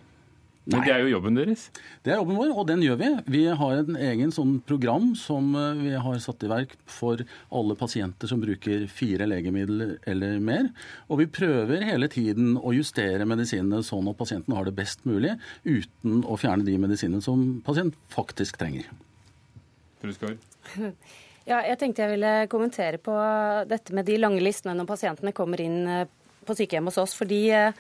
Men det er jo jobben deres? Det er jobben vår, og den gjør vi. Vi har en egen sånn program som eh, vi har satt i verk for alle pasienter som bruker fire legemidler eller mer. Og vi prøver hele tiden å justere medisinene sånn at pasienten har det best mulig, uten å fjerne de medisinene som pasienten faktisk trenger. Truskår? Ja, jeg tenkte jeg ville kommentere på dette med de lange listene når pasientene kommer inn eh, på sykehjem hos oss. fordi eh,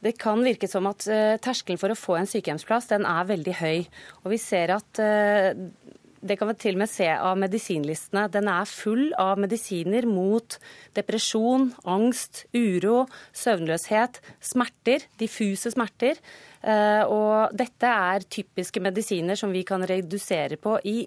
det kan virke som at uh, terskelen for å få en sykehjemsplass den er veldig høy. Og vi ser at det kan vi til og med se av medisinlistene. Den er full av medisiner mot depresjon, angst, uro, søvnløshet, smerter, diffuse smerter. Og dette er typiske medisiner som vi kan redusere på i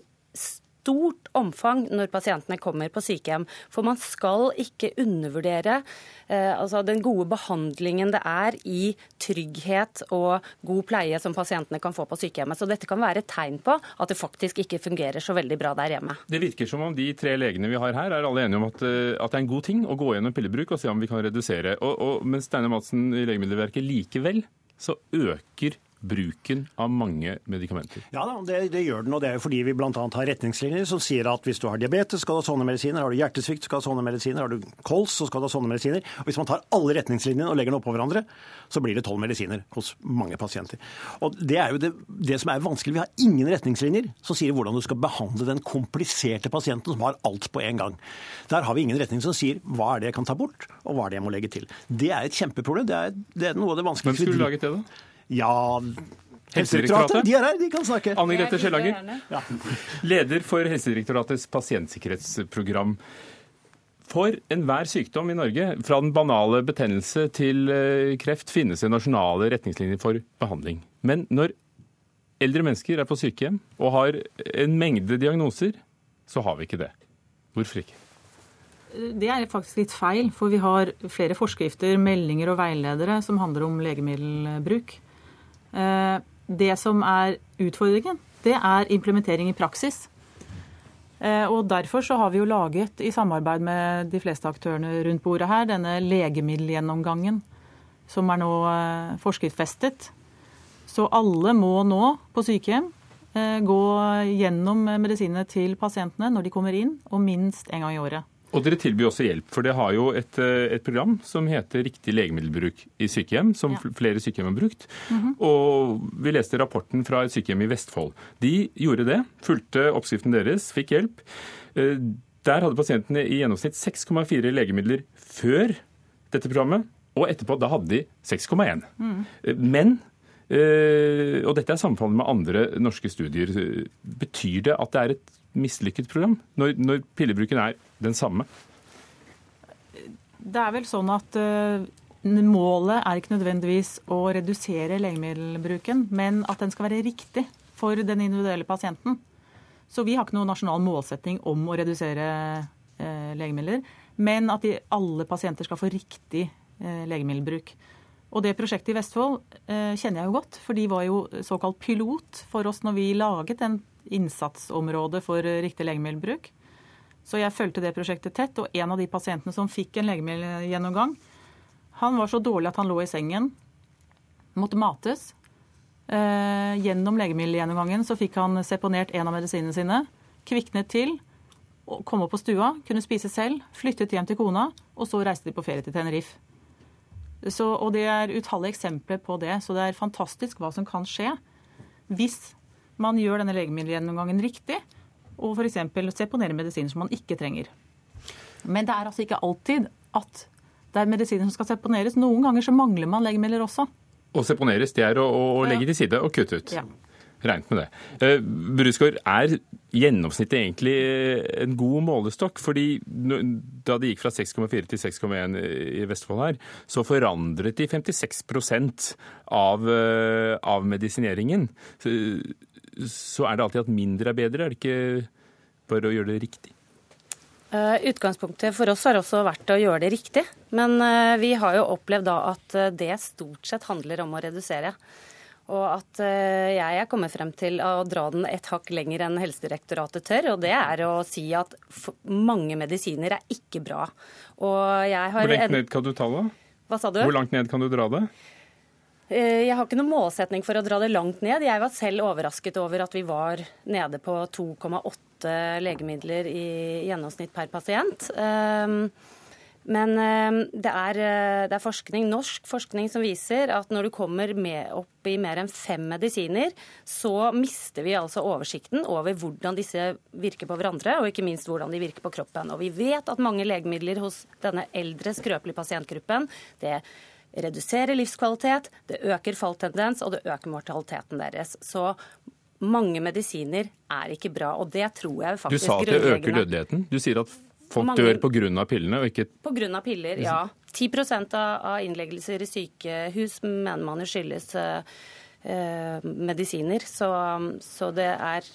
stort omfang når pasientene kommer på sykehjem. For man skal ikke undervurdere eh, altså den gode behandlingen det er i trygghet og god pleie som pasientene kan få på sykehjemmet. Så dette kan være et tegn på at det faktisk ikke fungerer så veldig bra der hjemme. Det virker som om de tre legene vi har her, er alle enige om at, eh, at det er en god ting å gå gjennom pillebruk og se om vi kan redusere. Og, og mens Steine Madsen i Legemiddelverket likevel så øker bruken av mange medikamenter? Ja, det, det, gjør den. og Det er jo fordi vi bl.a. har retningslinjer som sier at hvis du har diabetes, skal du ha sånne medisiner. Har du hjertesvikt, skal du ha sånne medisiner. Har du kols, så skal du ha sånne medisiner. Og Hvis man tar alle retningslinjene og legger dem oppå hverandre, så blir det tolv medisiner hos mange pasienter. Og Det er jo det, det, som er vanskelig. Vi har ingen retningslinjer som sier hvordan du skal behandle den kompliserte pasienten som har alt på en gang. Der har vi ingen retning som sier hva er det jeg kan ta bort, og hva er det jeg må legge til. Det er et kjempeproblem. Det er, det er noe av det vanskeligste. Hvem skulle laget det, da? Ja, Helsedirektoratet, de er her, de kan snakke. Anne Grete Skjellanger, ja. leder for Helsedirektoratets pasientsikkerhetsprogram. For enhver sykdom i Norge, fra den banale betennelse til eh, kreft, finnes det nasjonale retningslinjer for behandling. Men når eldre mennesker er på sykehjem og har en mengde diagnoser, så har vi ikke det. Hvorfor ikke? Det er faktisk litt feil, for vi har flere forskrifter, meldinger og veiledere som handler om legemiddelbruk. Eh, det som er utfordringen, det er implementering i praksis. Eh, og Derfor så har vi jo laget, i samarbeid med de fleste aktørene rundt bordet her, denne legemiddelgjennomgangen, som er nå eh, forskriftsfestet. Så alle må nå på sykehjem gå gjennom medisinene til pasientene når de kommer inn, og minst en gang i året. Og dere tilbyr også hjelp, for det har jo et, eh, et program som heter Riktig legemiddelbruk i sykehjem, som ja. flere sykehjem har brukt. Mm -hmm. Og vi leste rapporten fra et sykehjem i Vestfold. De gjorde det, fulgte oppskriften deres, fikk hjelp. Eh, der hadde pasientene i gjennomsnitt 6,4 legemidler før dette programmet, og etterpå da hadde de 6,1. Mm. Eh, men og dette er sammenfallende med andre norske studier. Betyr det at det er et mislykket program, når, når pillebruken er den samme? Det er vel sånn at uh, målet er ikke nødvendigvis å redusere legemiddelbruken, men at den skal være riktig for den individuelle pasienten. Så vi har ikke noen nasjonal målsetting om å redusere uh, legemidler, men at de, alle pasienter skal få riktig uh, legemiddelbruk. Og det prosjektet i Vestfold kjenner jeg jo godt, for de var jo såkalt pilot for oss når vi laget den innsatsområde for riktig legemiddelbruk. Så jeg fulgte det prosjektet tett, og en av de pasientene som fikk en legemiddelgjennomgang, han var så dårlig at han lå i sengen, måtte mates. Eh, gjennom legemiddelgjennomgangen så fikk han seponert en av medisinene sine, kviknet til, kom opp på stua, kunne spise selv, flyttet hjem til kona, og så reiste de på ferie til Tenerife. Så, og det er utallige eksempler på det, så det er fantastisk hva som kan skje hvis man gjør denne legemiddelgjennomgangen riktig, og f.eks. seponere medisiner som man ikke trenger. Men det er altså ikke alltid at det er medisiner som skal seponeres. Noen ganger så mangler man legemidler også. Å seponeres, det er å, å legge til side og kutte ut. Ja. Regnet med det. Uh, Brusgaard, er gjennomsnittet egentlig en god målestokk? Fordi da det gikk fra 6,4 til 6,1 i Vestfold her, så forandret de 56 av, uh, av medisineringen. Så, så er det alltid at mindre er bedre? Er det ikke bare å gjøre det riktig? Uh, utgangspunktet for oss har også vært å gjøre det riktig. Men uh, vi har jo opplevd da at uh, det stort sett handler om å redusere. Og at jeg er kommet frem til å dra den et hakk lenger enn Helsedirektoratet tør. Og det er å si at mange medisiner er ikke bra. Hvor langt ned kan du ta det? Hva sa du? Hvor langt ned kan du dra det? Eh, jeg har ikke noen målsetning for å dra det langt ned. Jeg var selv overrasket over at vi var nede på 2,8 legemidler i gjennomsnitt per pasient. Ehm, Men eh, det er, eh, det er, forskning, norsk forskning som viser at når du kommer opp i mer enn fem medisiner, så mister vi altså oversikten over hvordan disse virker på hverandre, og ikke minst hvordan de virker på kroppen. Og vi vet at mange legemidler hos denne eldre, skrøpelige pasientgruppen det reduserer livskvalitet, det øker falltendens, og det øker mortaliteten deres. Så mange medisiner er ikke bra, og det tror jeg faktisk Du sa at det øker dødeligheten. Du sier at Folk mange, dør pga. pillene, og ikke Pga. piller, ja. 10% av innleggelser i sykehus mener man skyldes eh, medisiner. Så, så, det er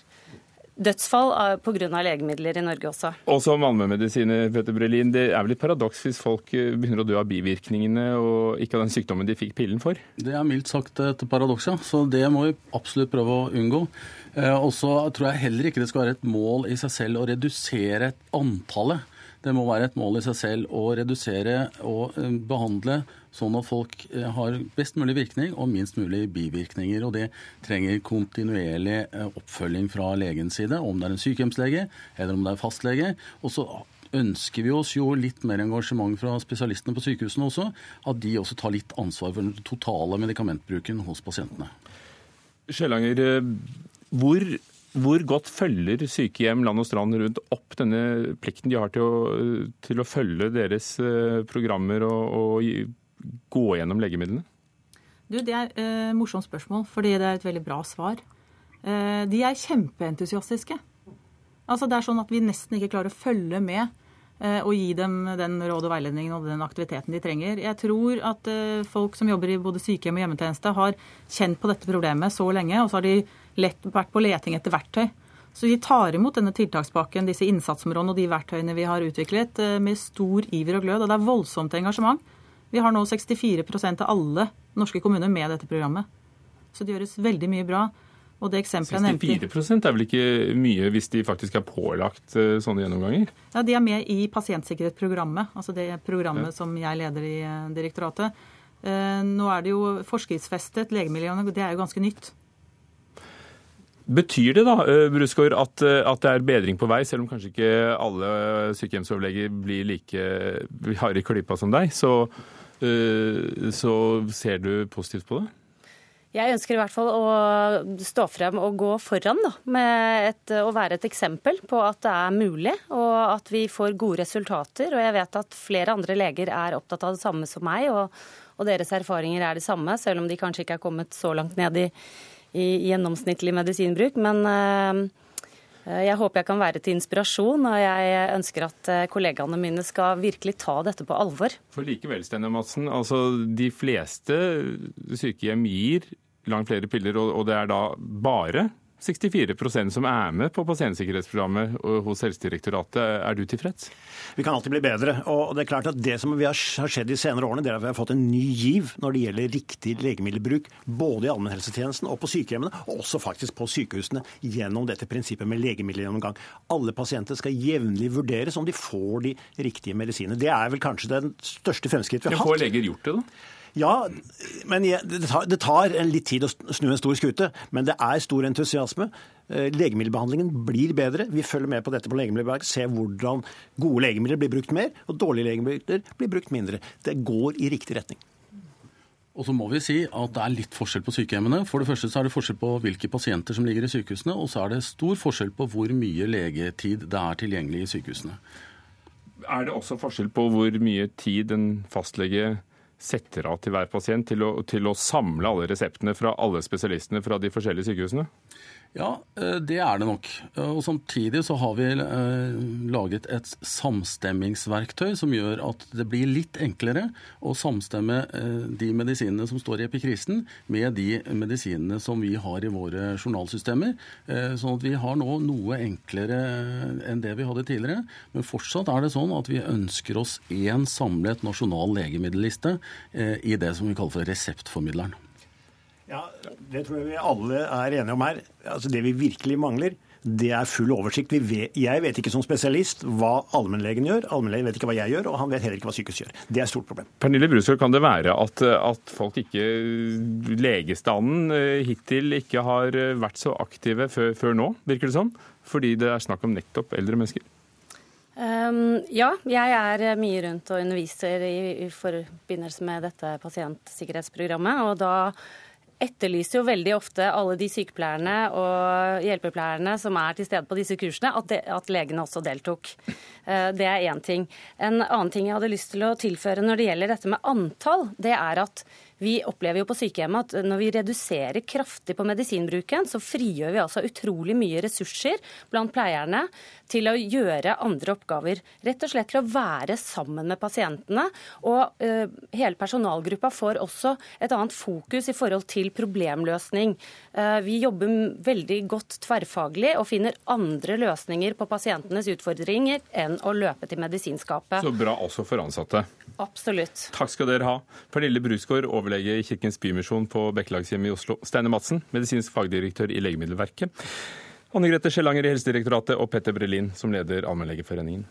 dødsfall pga. legemidler i Norge også. Og som allmennmedisiner, Petter Brelin, det er vel et paradoks hvis folk eh, begynner å dø av bivirkningene og ikke av den sykdommen de fikk pillen for? Det er mildt sagt et paradoks, ja. Så det må vi absolutt prøve å unngå. Eh, og så tror jeg heller ikke det skal være et mål i seg selv å redusere antallet. Det må være et mål i seg selv å redusere og eh, behandle sånn at folk eh, har best mulig virkning og minst mulig bivirkninger. Og det trenger kontinuerlig oppfølging fra legens side, om det er en sykehjemslege eller om det er fastlege. Og så ønsker vi oss jo litt mer engasjement fra spesialistene på sykehusene også. At de også tar litt ansvar for den totale medikamentbruken hos pasientene. Skjelanger, hvor, hvor, godt følger sykehjem land og strand rundt opp denne plikten de har til å, til å følge deres eh, programmer og, og gå gjennom legemidlene? Du, Det er et uh, morsomt spørsmål, fordi det er et veldig bra svar. Uh, de er kjempeentusiastiske. Altså, det er sånn at vi nesten ikke klarer å følge med uh, og gi dem den råd og veiledningen og den aktiviteten de trenger. Jeg tror at folk som jobber i både sykehjem og hjemmetjeneste, har kjent på dette problemet så lenge, og så har de lett, vært på leting etter verktøy. Så vi tar imot denne tiltakspakken, disse innsatsområdene og de verktøyene vi har utviklet, eh, med stor iver og glød. Og det er voldsomt engasjement. Vi har nå 64% av alle norske kommuner med dette programmet. Så det gjøres veldig mye bra. Og det 64% er vel ikke mye hvis de faktisk er pålagt eh, sånne gjennomganger? Ja, De er med i pasientsikkerhetsprogrammet, altså det programmet ja. som jeg leder i eh, direktoratet. Nå er det jo forskriftsfestet legemiljøene, det er jo ganske nytt. Betyr det da, eh, Brusgaard, at, eh, at, det er bedring på vei, selv om kanskje ikke alle sykehjemsoverleger blir like harde i klypa som deg, så, eh, så ser du positivt på det? Jeg ønsker i hvert fall å stå frem og gå foran da, med et, å være et eksempel på at det er mulig, og at vi får gode resultater. Og jeg vet at flere andre leger er opptatt av det samme som meg, og, og deres erfaringer er det samme, selv om de kanskje ikke er kommet så langt ned i i gjennomsnittlig medisinbruk. Men eh, jeg håper jeg kan være til inspirasjon, og jeg ønsker at eh, kollegaene mine skal virkelig ta dette på alvor. For likevel, Steinar Madsen, altså de fleste sykehjem gir langt flere piller, og det er da bare 64% som er med på pasientsikkerhetsprogrammet hos Helsedirektoratet. Er du tilfreds? Vi kan alltid bli bedre. og Det er klart at det som har skjedd de senere årene, det er at vi har fått en ny giv når det gjelder riktig legemiddelbruk, både i allmennhelsetjenesten og på sykehjemmene, og også faktisk på sykehusene, gjennom dette prinsippet med legemiddelgjennomgang. Alle pasienter skal jevnlig vurderes om de får de riktige medisinene. Det er vel kanskje den største fremskritt vi har hatt. Får leger gjort det, da? Ja, men det tar, det tar litt tid å snu en stor skute. Men det er stor entusiasme. Eh, legemiddelbehandlingen blir bedre. Vi følger med på dette på Legemiddelverket, ser hvordan gode legemidler blir brukt mer, og dårlige legemidler blir brukt mindre. Det går i riktig retning. Og så må vi si at det er litt forskjell på sykehjemmene. For det første så er det forskjell på hvilke pasienter som ligger i sykehusene, og så er det stor forskjell på hvor mye legetid det er tilgjengelig i sykehusene. Er det også forskjell på hvor mye tid en fastlege setter av til hver pasient til å, til å samle alle reseptene fra alle spesialistene fra de forskjellige sykehusene? Ja, eh, det er det nok. Eh, og Samtidig så har vi eh, laget et samstemmingsverktøy som gjør at det blir litt enklere å samstemme de medisinene som står i epikrisen, med de medisinene som vi har i våre journalsystemer. Sånn at vi har nå noe enklere enn det vi hadde tidligere. Men fortsatt er det sånn at vi ønsker oss én samlet nasjonal legemiddelliste i det som vi kaller for reseptformidleren. Ja, Det tror jeg vi alle er enige om her. Altså Det vi virkelig mangler, det er full oversikt. Vet, jeg vet ikke som spesialist hva allmennlegen gjør. Allmennlegen vet ikke hva jeg gjør, og han vet heller ikke hva sykehus gjør. Det er et stort problem. Pernille Brusgaard, kan det være at, at, folk ikke Legestanden eh, hittil ikke har vært så aktive før, før nå, virker det som? Fordi det er snakk om nettopp eldre mennesker? Um, ja, jeg er mye rundt og underviser i, i forbindelse med dette pasientsikkerhetsprogrammet. Og da etterlyser jo veldig ofte alle de sykepleierne og hjelpepleierne som er til stede på disse kursene, at, de, at legene også deltok. Uh, det er én ting. En annen ting jeg hadde lyst til å tilføre når det gjelder dette med antall, det er at vi opplever jo på sykehjemmet at når vi reduserer kraftig på medisinbruken, så frigjør vi altså utrolig mye ressurser blant pleierne til å gjøre andre oppgaver. Rett og slett til å være sammen med pasientene. Og uh, hele personalgruppa får også et annet fokus i forhold til problemløsning. Uh, vi jobber veldig godt tverrfaglig og finner andre løsninger på pasientenes utfordringer enn å løpe til medisinskapet. Så bra også for ansatte. Absolutt. Takk skal dere ha. Pernille Brusgaard, overlege i Kirkens Bymisjon på Bekkelagshjemmet i Oslo. Steine Madsen, medisinsk fagdirektør i Legemiddelverket. Anne Grete Skjellanger i Helsedirektoratet og Petter Brelin, som leder Allmennlegeforeningen.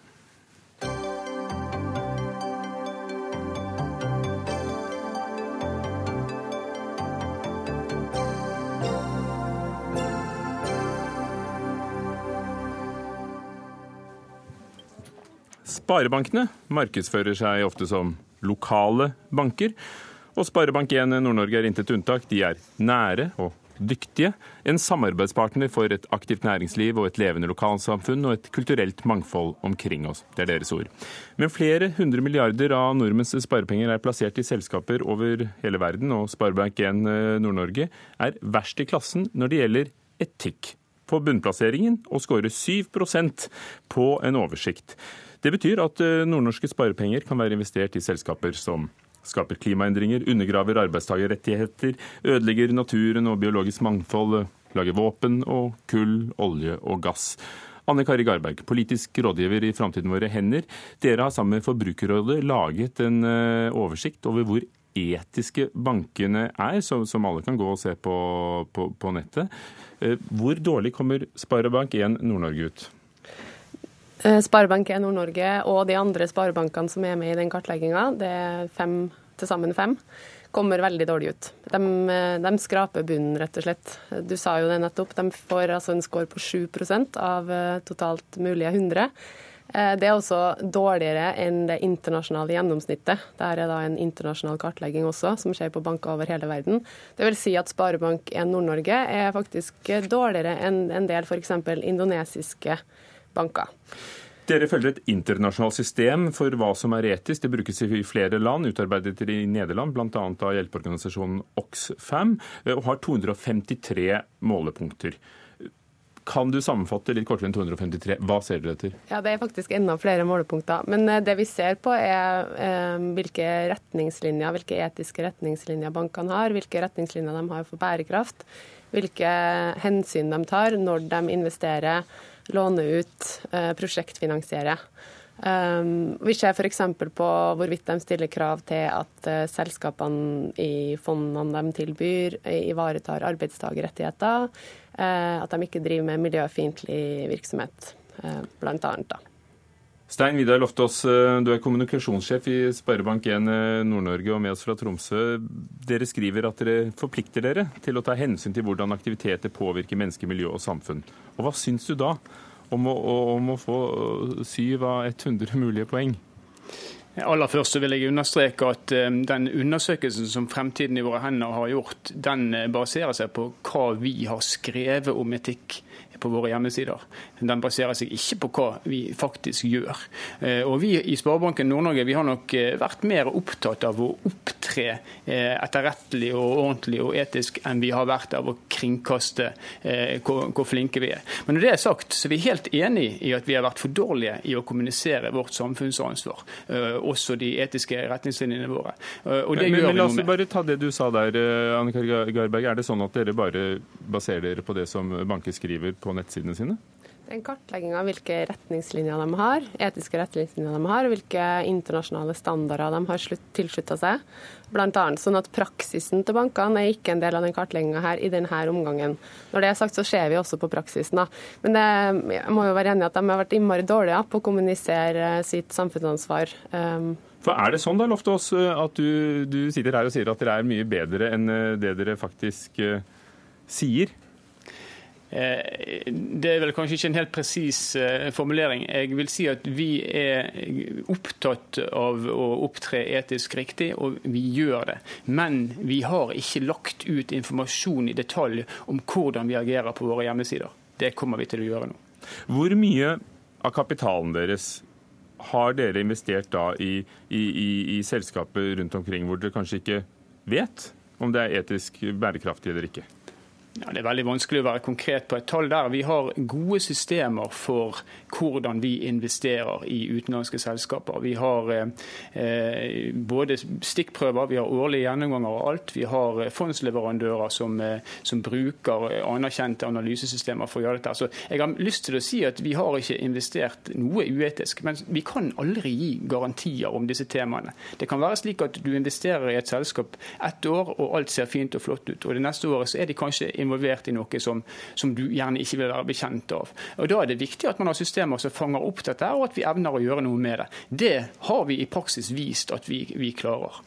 Sparebankene markedsfører seg ofte som lokale banker. Og Sparebank1 Nord-Norge er intet unntak. De er nære og dyktige. En samarbeidspartner for et aktivt næringsliv og et levende lokalsamfunn og et kulturelt mangfold omkring oss. Det er deres ord. Men flere hundre milliarder av nordmenns sparepenger er plassert i selskaper over hele verden, og Sparebank1 Nord-Norge er verst i klassen når det gjelder etikk. På bunnplasseringen og skårer 7% på en oversikt. Det betyr at nordnorske sparepenger kan være investert i selskaper som skaper klimaendringer, undergraver arbeidstakerrettigheter, ødelegger naturen og biologisk mangfold, lager våpen og kull, olje og gass. Anne Kari Garberg, politisk rådgiver i Framtiden våre hender. Dere har sammen med Forbrukerrådet laget en oversikt over hvor etiske bankene er, som alle kan gå og se på, på, på nettet. Hvor dårlig kommer Sparebank1 Nord-Norge ut? Sparebank1 Nord-Norge og de andre sparebankene som er med i den kartlegginga, det er fem, til sammen fem, kommer veldig dårlig ut. De, de, skraper bunnen, rett og slett. Du sa jo det nettopp. De får altså en score på 7% av totalt mulige 100. Det er også dårligere enn det internasjonale gjennomsnittet. Dette er da en internasjonal kartlegging også, som skjer på banker over hele verden. Det vil si at Sparebank1 Nord-Norge er faktisk dårligere enn en del f.eks. indonesiske banker. Dere følger et internasjonalt system for hva som er etisk. Det brukes i flere land, utarbeidet i Nederland, bl.a. av hjelpeorganisasjonen Oxfam, og har 253 målepunkter. Kan du sammenfatte litt kortere enn 253? Hva ser dere etter? Ja, Det er faktisk enda flere målepunkter. Men det vi ser på er eh, hvilke retningslinjer, hvilke etiske retningslinjer bankene har, hvilke retningslinjer de har for bærekraft, hvilke hensyn de tar når de investerer låne ut, prosjektfinansiere. Vi ser f.eks. på hvorvidt de stiller krav til at selskapene i fondene de tilbyr, ivaretar arbeidstakerrettigheter. At de ikke driver med miljøfiendtlig virksomhet, blant annet. Stein Vidar Loftaas, du er kommunikasjonssjef i Sparebank1 Nord-Norge og med oss fra Tromsø. Dere skriver at dere forplikter dere til å ta hensyn til hvordan aktiviteter påvirker menneske, miljø og samfunn. Og Hva syns du da om å, om å få syv av 100 mulige poeng? Aller først så vil jeg understreke at den undersøkelsen som Fremtiden i våre hender har gjort, den baserer seg på hva vi har skrevet om etikk på våre hjemmesider. Den baserer seg ikke på hva vi faktisk gjør. Og Vi i Sparebanken Nord-Norge vi har nok vært mer opptatt av å opptre etterrettelig og ordentlig og etisk enn vi har vært av å kringkaste hvor, hvor flinke vi er. Men når det er sagt, så er vi helt enig i at vi har vært for dårlige i å kommunisere vårt samfunnsansvar. Også de etiske retningslinjene våre. Og det men, gjør men, vi la oss med. bare ta det du sa der, Anne Garberg. Er det sånn at dere bare baserer dere på det som banker skriver på nettsidene sine? Det er en kartlegging av hvilke retningslinjer de har, etiske retningslinjer de har, og hvilke internasjonale standarder de har tilslutta seg. Blant annet, sånn at Praksisen til bankene er ikke en del av den kartlegginga i denne omgangen. Når det er sagt, så ser vi også på praksisen. da. Men det, jeg må jo være enig i at de har vært innmari dårlige på å kommunisere sitt samfunnsansvar. Um, For Er det sånn da, Loftaas, at du, du sitter her og sier at dere er mye bedre enn det dere faktisk sier? Eh, det er vel kanskje ikke en helt presis eh, formulering. Jeg vil si at vi er opptatt av å opptre etisk riktig, og vi gjør det. Men vi har ikke lagt ut informasjon i detalj om hvordan vi agerer på våre hjemmesider. Det kommer vi til å gjøre nå. Hvor mye av kapitalen deres har dere investert da i, i, i, i selskaper rundt omkring hvor dere kanskje ikke vet om det er etisk bærekraftig eller ikke? Ja, det er veldig vanskelig å være konkret på et tall der. Vi har gode systemer for hvordan vi investerer i utenlandske selskaper. Vi har eh, både stikkprøver, vi har årlige gjennomganger av alt. Vi har fondsleverandører som, eh, som, bruker anerkjente analysesystemer for å gjøre dette. Så jeg har lyst til å si at vi har ikke investert noe uetisk, men vi kan aldri gi garantier om disse temaene. Det kan være slik at du investerer i et selskap ett år, og alt ser fint og flott ut. Og det neste året så er de kanskje involvert i noe som, som, du gjerne ikke vil være bekjent av. Og Da er det viktig at man har systemer som fanger opp dette, og at vi evner å gjøre noe med det. Det har vi i praksis vist at vi, vi klarer.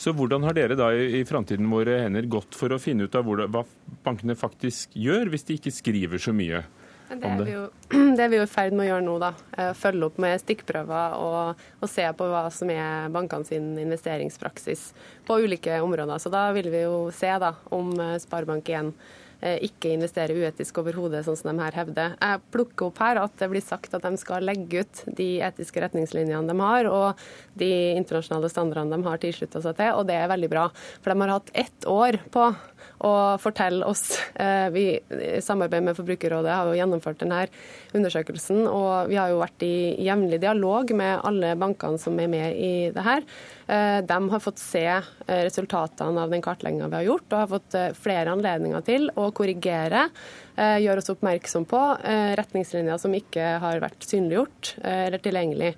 Så hvordan har dere da i, framtiden våre hender gått for å finne ut av hva bankene faktisk gjør, hvis de ikke skriver så mye? Det er, vi jo, det er vi jo i ferd med å gjøre nå. da. Eh, følge opp med stikkprøver og, og se på hva som er bankene sin investeringspraksis på ulike områder. Så da vil vi jo se da, om eh, Sparebank1 Eh, ikke investerer uetisk overhodet, sånn som de her hevder. Jeg plukker opp her at det blir sagt at de skal legge ut de etiske retningslinjene de har, og de internasjonale standardene de har tilslutta seg til, og det er veldig bra. For de har hatt ett år på å fortelle oss. Eh, vi i samarbeid med Forbrukerrådet har jo gjennomført denne undersøkelsen, og vi har jo vært i jevnlig dialog med alle bankene som er med i det her. Eh, de har fått se eh, resultatene av den kartlegginga vi har gjort, og har fått flere anledninger til å korrigere. Gjøre oss oppmerksom på retningslinjer som ikke har vært synliggjort eller tilgjengelig.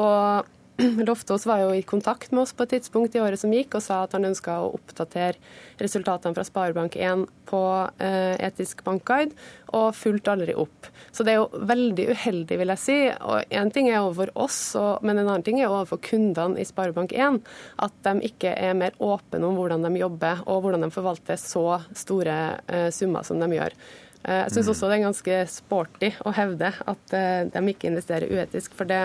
Og Loftaas var jo i kontakt med oss på et tidspunkt i året som gikk, og sa at han ønska å oppdatere resultatene fra Sparebank1 på eh, etisk bankguide, og fulgte aldri opp. Så det er jo veldig uheldig, vil jeg si. Og Én ting er overfor oss, men en annen ting er overfor kundene i Sparebank1. At de ikke er mer åpne om hvordan de jobber, og hvordan de forvalter så store eh, summer som de gjør. Eh, jeg syns mm. også det er ganske sporty å hevde at de ikke investerer uetisk. for det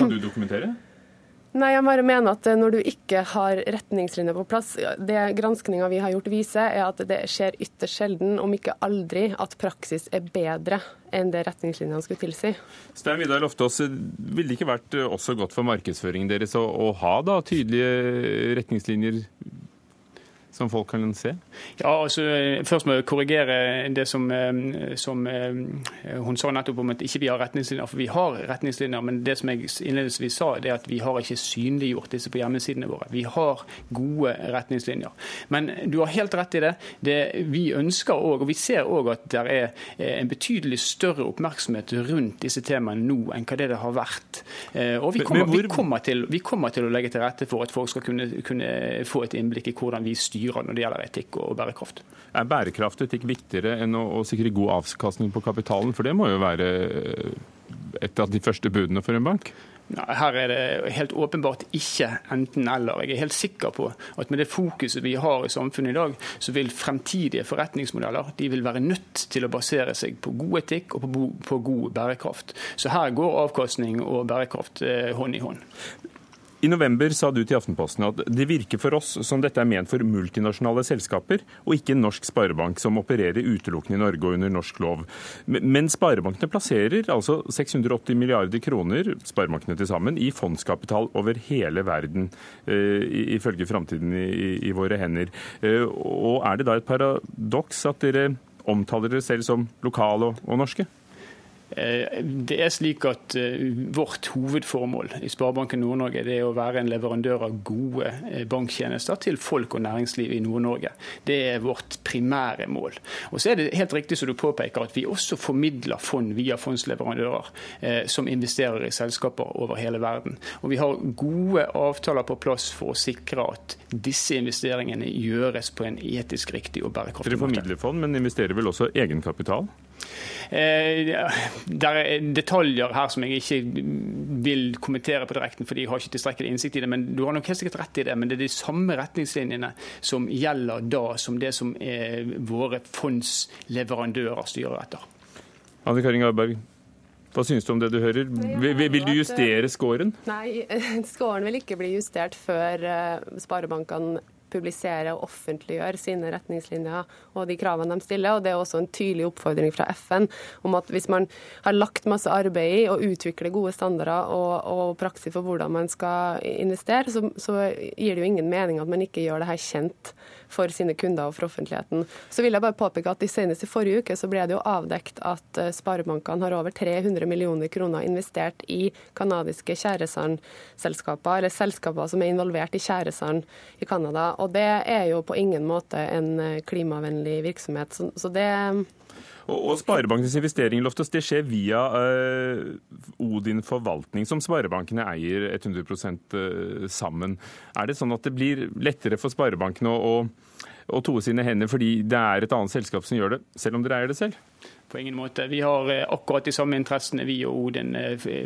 kan du dokumentere? Nei, jeg bare mener at når du ikke har retningslinjer på plass Det granskninga vi har gjort viser, er at det skjer ytterst sjelden, om ikke aldri, at praksis er bedre enn det retningslinjene skulle tilsi. Stein Vidar Loftaas, ville det ikke vært også godt for markedsføringen deres å, å ha da, tydelige retningslinjer som folk kan se? Ja, altså, Først må jeg korrigere det som, eh, som eh, hun sa nettopp om at ikke vi har retningslinjer. For vi har retningslinjer, men det som jeg innledningsvis sa, det er at vi har ikke synliggjort disse på hjemmesidene våre. Vi har gode retningslinjer. Men du har helt rett i det. det vi ønsker òg, og vi ser òg at det er eh, en betydelig større oppmerksomhet rundt disse temaene nå enn hva det det har vært. Og vi kommer, vi kommer, til, vi kommer til å legge til rette for at folk skal kunne, kunne få et innblikk i hvordan vi styrer styrer når det gjelder etikk og bærekraft. Er bærekraft og etikk viktigere enn å, å sikre god avkastning på kapitalen? For det må jo være eh, et av de første budene for en bank? Her er det helt åpenbart ikke enten-eller. Jeg er helt sikker på at med det fokuset vi har i samfunnet i dag, så vil fremtidige forretningsmodeller de vil være nødt til å basere seg på god etikk og på god bærekraft. Så her går avkastning og bærekraft eh, hånd i hånd. I november sa du til Aftenposten at det virker for oss som dette er ment for multinasjonale selskaper, og ikke en norsk sparebank som opererer utelukkende i Norge og under norsk lov. Men sparebankene plasserer altså 680 milliarder kroner sparebankene til sammen, i fondskapital over hele verden, eh, ifølge Framtiden i, våre hender. Eh, og er det da et paradoks at dere omtaler dere selv som lokale og norske? Eh, det er slik at eh, Vårt hovedformål i Sparebanken Nord-Norge er å være en leverandør av gode eh, banktjenester til folk og næringsliv i Nord-Norge. Det er vårt primære mål. Og så er det helt riktig som du påpeker at vi også formidler fond via fondsleverandører som investerer i selskaper over hele verden. Og vi har gode avtaler på plass for å sikre at disse investeringene gjøres på en etisk riktig og bærekraftig måte. Dere formidler fond, men investerer vel også egenkapital? Eh, det er detaljer her som jeg ikke vil kommentere på direkten, fordi jeg har ikke tilstrekkelig innsikt i det. men Du har nok helt sikkert rett i det, men det er de samme retningslinjene som gjelder da, som det som våre fondsleverandører styrer etter. Anne Karin Garberg, hva synes du om det du hører? Vil, vil du justere scoren? Nei, scoren vil ikke bli justert før eh, sparebankene publisere og offentliggjøre sine retningslinjer og de kravene de stiller. og Det er også en tydelig oppfordring fra FN om at hvis man har lagt masse arbeid i å utvikle gode standarder og, og praksis for hvordan man skal investere, så, så gir det jo ingen mening at man ikke gjør det her kjent for sine kunder og for offentligheten. Så vil jeg bare påpeke at Senest i forrige uke så ble det jo avdekt at eh, sparebankene har over 300 millioner kroner investert i kanadiske tjæresandselskaper, eller selskaper som er involvert i tjæresand i Canada. Og det er jo på ingen måte en eh, klimavennlig virksomhet. Så, så det og, Sparebankens investeringer Loftus, det skjer via uh, Odin forvaltning, som sparebankene eier 100 uh, sammen. Er det sånn at det blir lettere for sparebankene å, å toe sine hender fordi det er et annet selskap som gjør det, selv om dere eier det selv? På ingen måte. Vi har eh, akkurat de samme interessene, vi og Odin,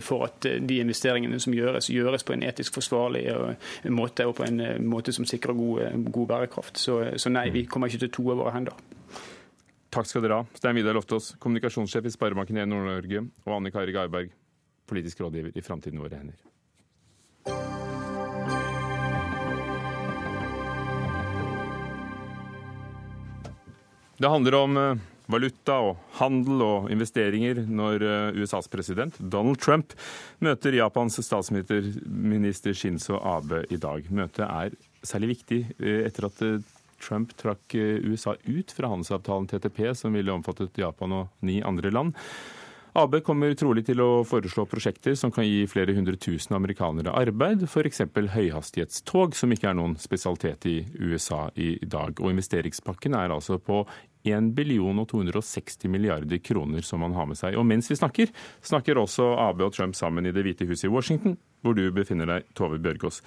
for at de investeringene som gjøres, gjøres på en etisk forsvarlig måte, og på en måte som sikrer god, god bærekraft. Så, så nei, vi kommer ikke til å toe våre hender. Takk skal dere ha. Stein Vidar Loftaas, kommunikasjonssjef i Sparebanken 1 Nord-Norge, og Anne Kari Garberg, politisk rådgiver i Framtiden våre hender. Det handler om eh, valuta og handel og investeringer når eh, USAs president Donald Trump møter Japans statsminister Shinzo Abe i dag. Møtet er særlig viktig eh, etter at Trump trakk eh, USA ut fra handelsavtalen TTP, som ville omfattet Japan og ni andre land. AB kommer trolig til å foreslå prosjekter som kan gi flere hundre tusen amerikanere arbeid, f.eks. høyhastighetstog, som ikke er noen spesialitet i USA i dag. Og investeringspakken er altså på 1 billion og 260 milliarder kroner som man har med seg. Og mens vi snakker, snakker også AB og Trump sammen i Det hvite huset i Washington, hvor du befinner deg, Tove Bjørgaas.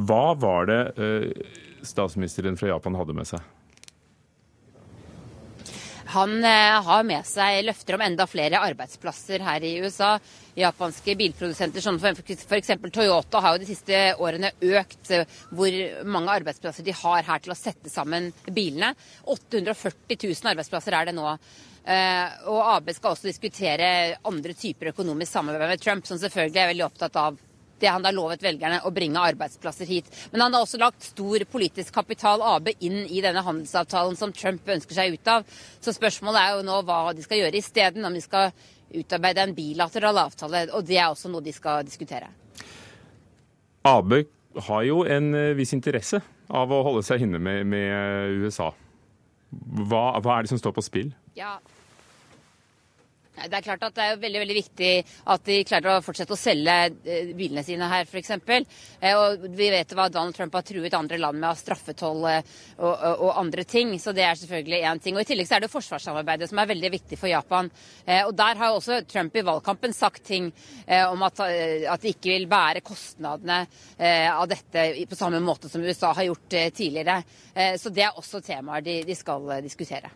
Hva var det eh, statsministeren fra Japan hadde med seg? Han eh, har med seg løfter om enda flere arbeidsplasser her i USA. Japanske bilprodusenter som f.eks. Toyota har jo de siste årene økt eh, hvor mange arbeidsplasser de har her til å sette sammen bilene. 840 000 arbeidsplasser er det nå. Eh, og AB skal også diskutere andre typer økonomisk samarbeid med Trump, som selvfølgelig er veldig opptatt av det han da lovet velgerne, å bringe arbeidsplasser hit. Men han har også lagt stor politisk kapital, AB, inn i denne handelsavtalen som Trump ønsker seg ut av. Så spørsmålet er jo nå hva de skal gjøre isteden, om de skal utarbeide en bilateral avtale. Og det er også noe de skal diskutere. AB har jo en eh, viss interesse av å holde seg inne med, med USA. Hva, hva, er det som står på spill? Ja, det er klart at det er veldig veldig viktig at de klarer å fortsette å selge eh, bilene sine her, f.eks. Eh, og vi vet hva Donald Trump har truet andre land med av straffetoll eh, og, og, andre ting. Så det er selvfølgelig én ting. Og I tillegg så er det forsvarssamarbeidet som er veldig viktig for Japan. Og Der har også Trump i valgkampen sagt ting om at, at de ikke vil bære kostnadene av dette på samme måte som USA har gjort tidligere. Så det er også temaer de, de skal diskutere.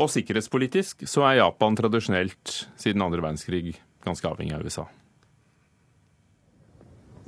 Og sikkerhetspolitisk så er Japan tradisjonelt siden andre verdenskrig ganske avhengig av USA.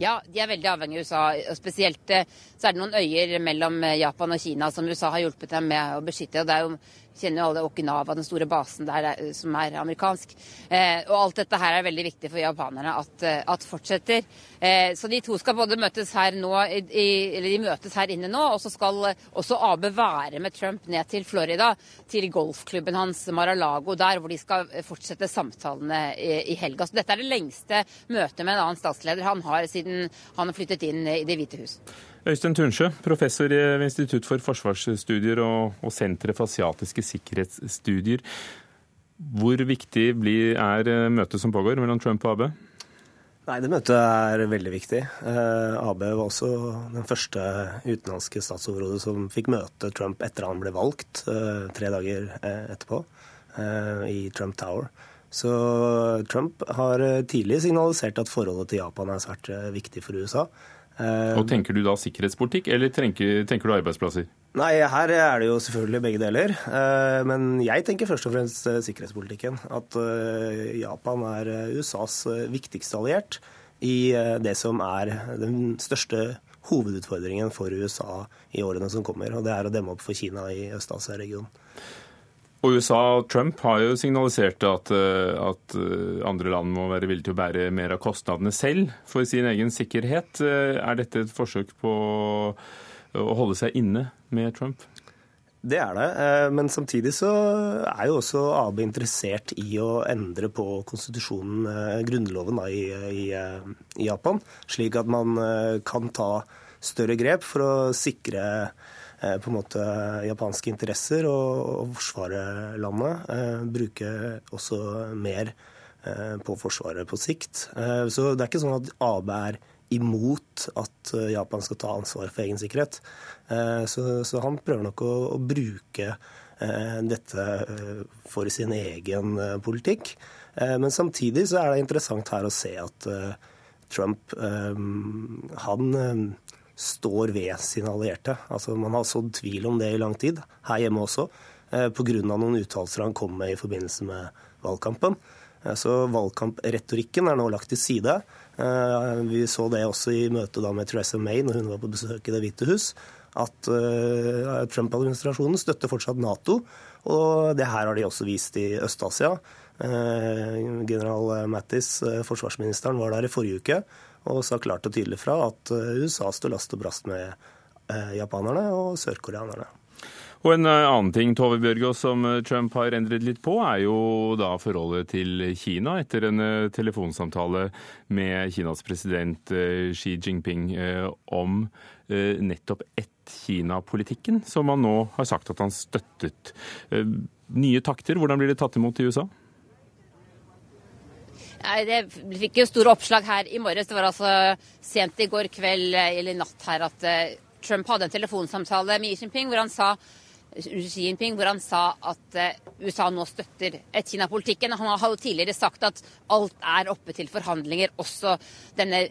Ja, de er veldig avhengig av USA. Spesielt eh, så er det noen øyer mellom eh, Japan og Kina som USA har hjulpet dem med å beskytte. og det er jo kjenner jo alle Okinawa, den store basen der eh, som er amerikansk. Eh, og alt dette her er veldig viktig for japanerne at, eh, at fortsetter. Eh, så de to skal både møtes her nå, i, eller de møtes her inne nå, og så skal også Abe være med Trump ned til Florida, til golfklubben hans Mar-a-Lago der, hvor de skal fortsette samtalene i, i helga. Så dette er det lengste møtet med en annen statsleder han har siden han flyttet inn i Det hvite hus. Øystein Tunsjø, professor ved Institutt for forsvarsstudier og, og Senteret for asiatiske sikkerhetsstudier. Hvor viktig blir, er eh, møtet som pågår mellom Trump og AB? Nei, Det møtet er veldig viktig. Eh, AB var også den første utenlandske statsoverhodet som fikk møte Trump etter han ble valgt, eh, tre dager eh, etterpå, eh, i Trump Tower. Så Trump har tidlig signalisert at forholdet til Japan er svært viktig for USA. Eh, Og Tenker du da sikkerhetspolitikk, eller tenker, tenker du arbeidsplasser? Nei, her er det jo selvfølgelig begge deler. Eh, Men jeg tenker først og fremst eh, sikkerhetspolitikken. At Japan er USAs viktigste alliert i det som er den største hovedutfordringen for USA i årene som kommer. Og det er å demme opp for Kina i Øst-Asia-regionen. Og USA og Trump har jo signalisert at, eh, at eh, andre land må være villige til å bære mer av kostnadene selv for sin egen sikkerhet. Eh, Er dette et forsøk på å holde seg inne med Trump? Det er det, men samtidig så er jo også AB interessert i å endre på konstitusjonen, grunnloven da, i, i, Japan, slik at man kan ta større grep for å sikre på en måte japanske interesser og, forsvare landet. Eh, bruke også mer eh, på Forsvaret på sikt. Eh, Så det er ikke sånn at AB er imot at eh, Japan skal ta ansvar for egen sikkerhet. Eh, Så, så han prøver nok å, å bruke eh, dette eh, for sin egen eh, politikk. Eh, Men samtidig så er det interessant her å se at eh, Trump eh, han eh, står ved sine allierte. Altså, man har sådd tvil om det i lang tid, her hjemme også, eh, pga. noen uttalelser han kom med i forbindelse med valgkampen. Eh, Så valgkampretorikken er nå lagt til side. Eh, Vi så det også i møtet med Theresa May når hun var på besøk i Det hvite hus, at Trump-administrasjonen støtter fortsatt Nato. Og det her har de også vist i Øst-Asia. General Mattis, forsvarsministeren, var der i forrige uke og sa klart og tydelig fra at eh, USA står last og brast med eh, japanerne og sørkoreanerne. Og en eh, annen ting Tove Bjørgaas, som Trump har endret litt på, er jo da forholdet til Kina etter en telefonsamtale med Kinas president Xi Jinping om nettopp ett-Kina-politikken, som han nå har sagt at han støttet. Nye takter, hvordan blir det tatt imot i USA? Nei, Det fikk jo store oppslag her i morges. Det var altså sent i går kveld eh, eller natt her at eh, Trump hadde en telefonsamtale med Xi Jinping hvor han sa, Jinping, hvor han sa at eh, USA nå støtter ett-Kina-politikken. Han har jo tidligere sagt at alt er oppe til forhandlinger, også denne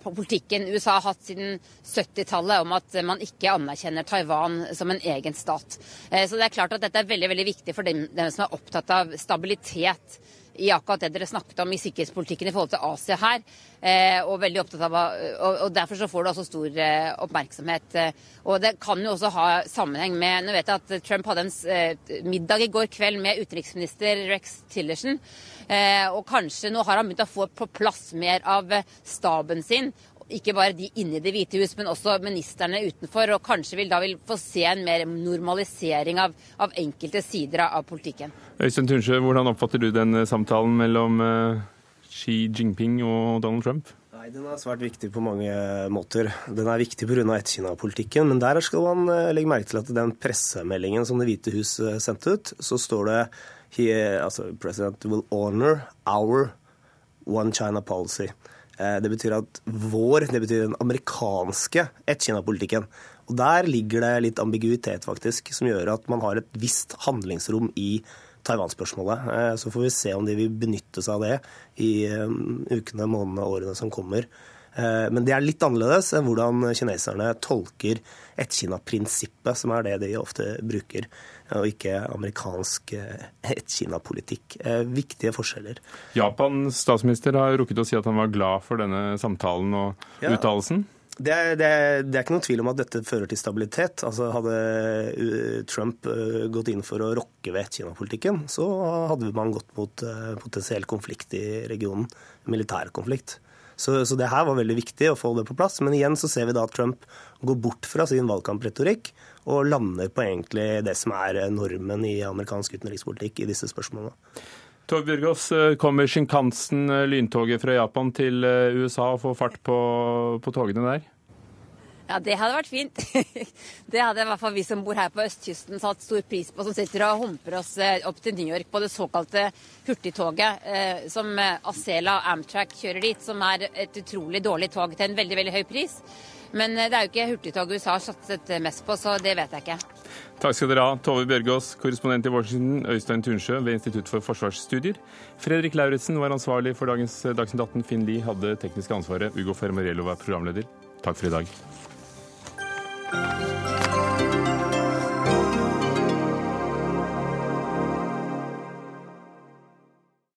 politikken USA har hatt siden 70-tallet om at man ikke anerkjenner Taiwan som en egen stat. Så det er klart at dette er veldig, veldig viktig for dem, dem som er opptatt av stabilitet i akkurat det dere snakket om i sikkerhetspolitikken i forhold til Asia her. Eh, og veldig opptatt av, og, Derfor så får det også stor eh, oppmerksomhet. Eh, og Det kan jo også ha sammenheng med Nå vet jeg at Trump hadde en middag i går kveld med utenriksminister Rex Tillerson. Og kanskje nå har han begynt å få på plass mer av staben sin. Ikke bare de inne i Det hvite hus, men også ministerne utenfor. Og kanskje vil da vil få se en mer normalisering av, av enkelte sider av, av politikken. Øystein Tunsjø, hvordan oppfatter du den eh, samtalen mellom eh, Xi Jinping og Donald Trump? Nei, Den er svært viktig på mange måter. Den er viktig pga. ett-Kina-politikken. Men der skal man eh, legge merke til at den pressemeldingen som Det hvite hus eh, sendte ut, så står det He, altså, President will honor our one China policy. Eh, Det betyr at vår, det betyr den amerikanske ett-Kina-politikken. Og Der ligger det litt ambiguitet, faktisk, som gjør at man har et visst handlingsrom i Taiwan-spørsmålet. Eh, Så får vi se om de vil benytte seg av det i eh, ukene, månedene og årene som kommer. Men det er litt annerledes enn hvordan kineserne tolker ett-Kina-prinsippet, som er det de ofte bruker, og ikke amerikansk eh, ett-Kina-politikk. Eh, Viktige forskjeller. Japans statsminister har rukket å si at han var glad for denne samtalen og Ja. uttalelsen. Det er, det, er, det er ikke noen tvil om at dette fører til stabilitet. Altså Hadde uh, Trump gått inn for å rokke ved ett-Kina-politikken, så hadde man gått mot potensiell konflikt i regionen. Militær konflikt. Så, så det her var veldig viktig å få det på plass. Men igjen så ser vi da at Trump går bort fra sin valgkampretorikk og lander på egentlig det som er normen i amerikansk utenrikspolitikk i disse spørsmålene. Tove Bjørgaas, eh, kommer Shinkansen, eh, lyntoget fra Japan, til eh, USA og får fart på, på togene der? Ja, det hadde vært fint. Det hadde i hvert fall vi som bor her på østkysten satt stor pris på, som sitter og humper oss eh, opp til New York på det såkalte hurtigtoget eh, som eh, Acela og Amtrak kjører dit, som er et utrolig dårlig tog til en veldig, veldig høy pris. Men eh, det er jo ikke hurtigtoget USA har satset mest på, så det vet jeg ikke. Takk skal dere ha, Tove Bjørgaas, korrespondent i Washington, Øystein Tunsjø ved Institutt for forsvarsstudier. Fredrik Lauritzen var ansvarlig for dagens eh, Dagsnytt 18. Finn Lie hadde tekniske ansvaret. Ugo Fermarello var programleder. Takk for i dag.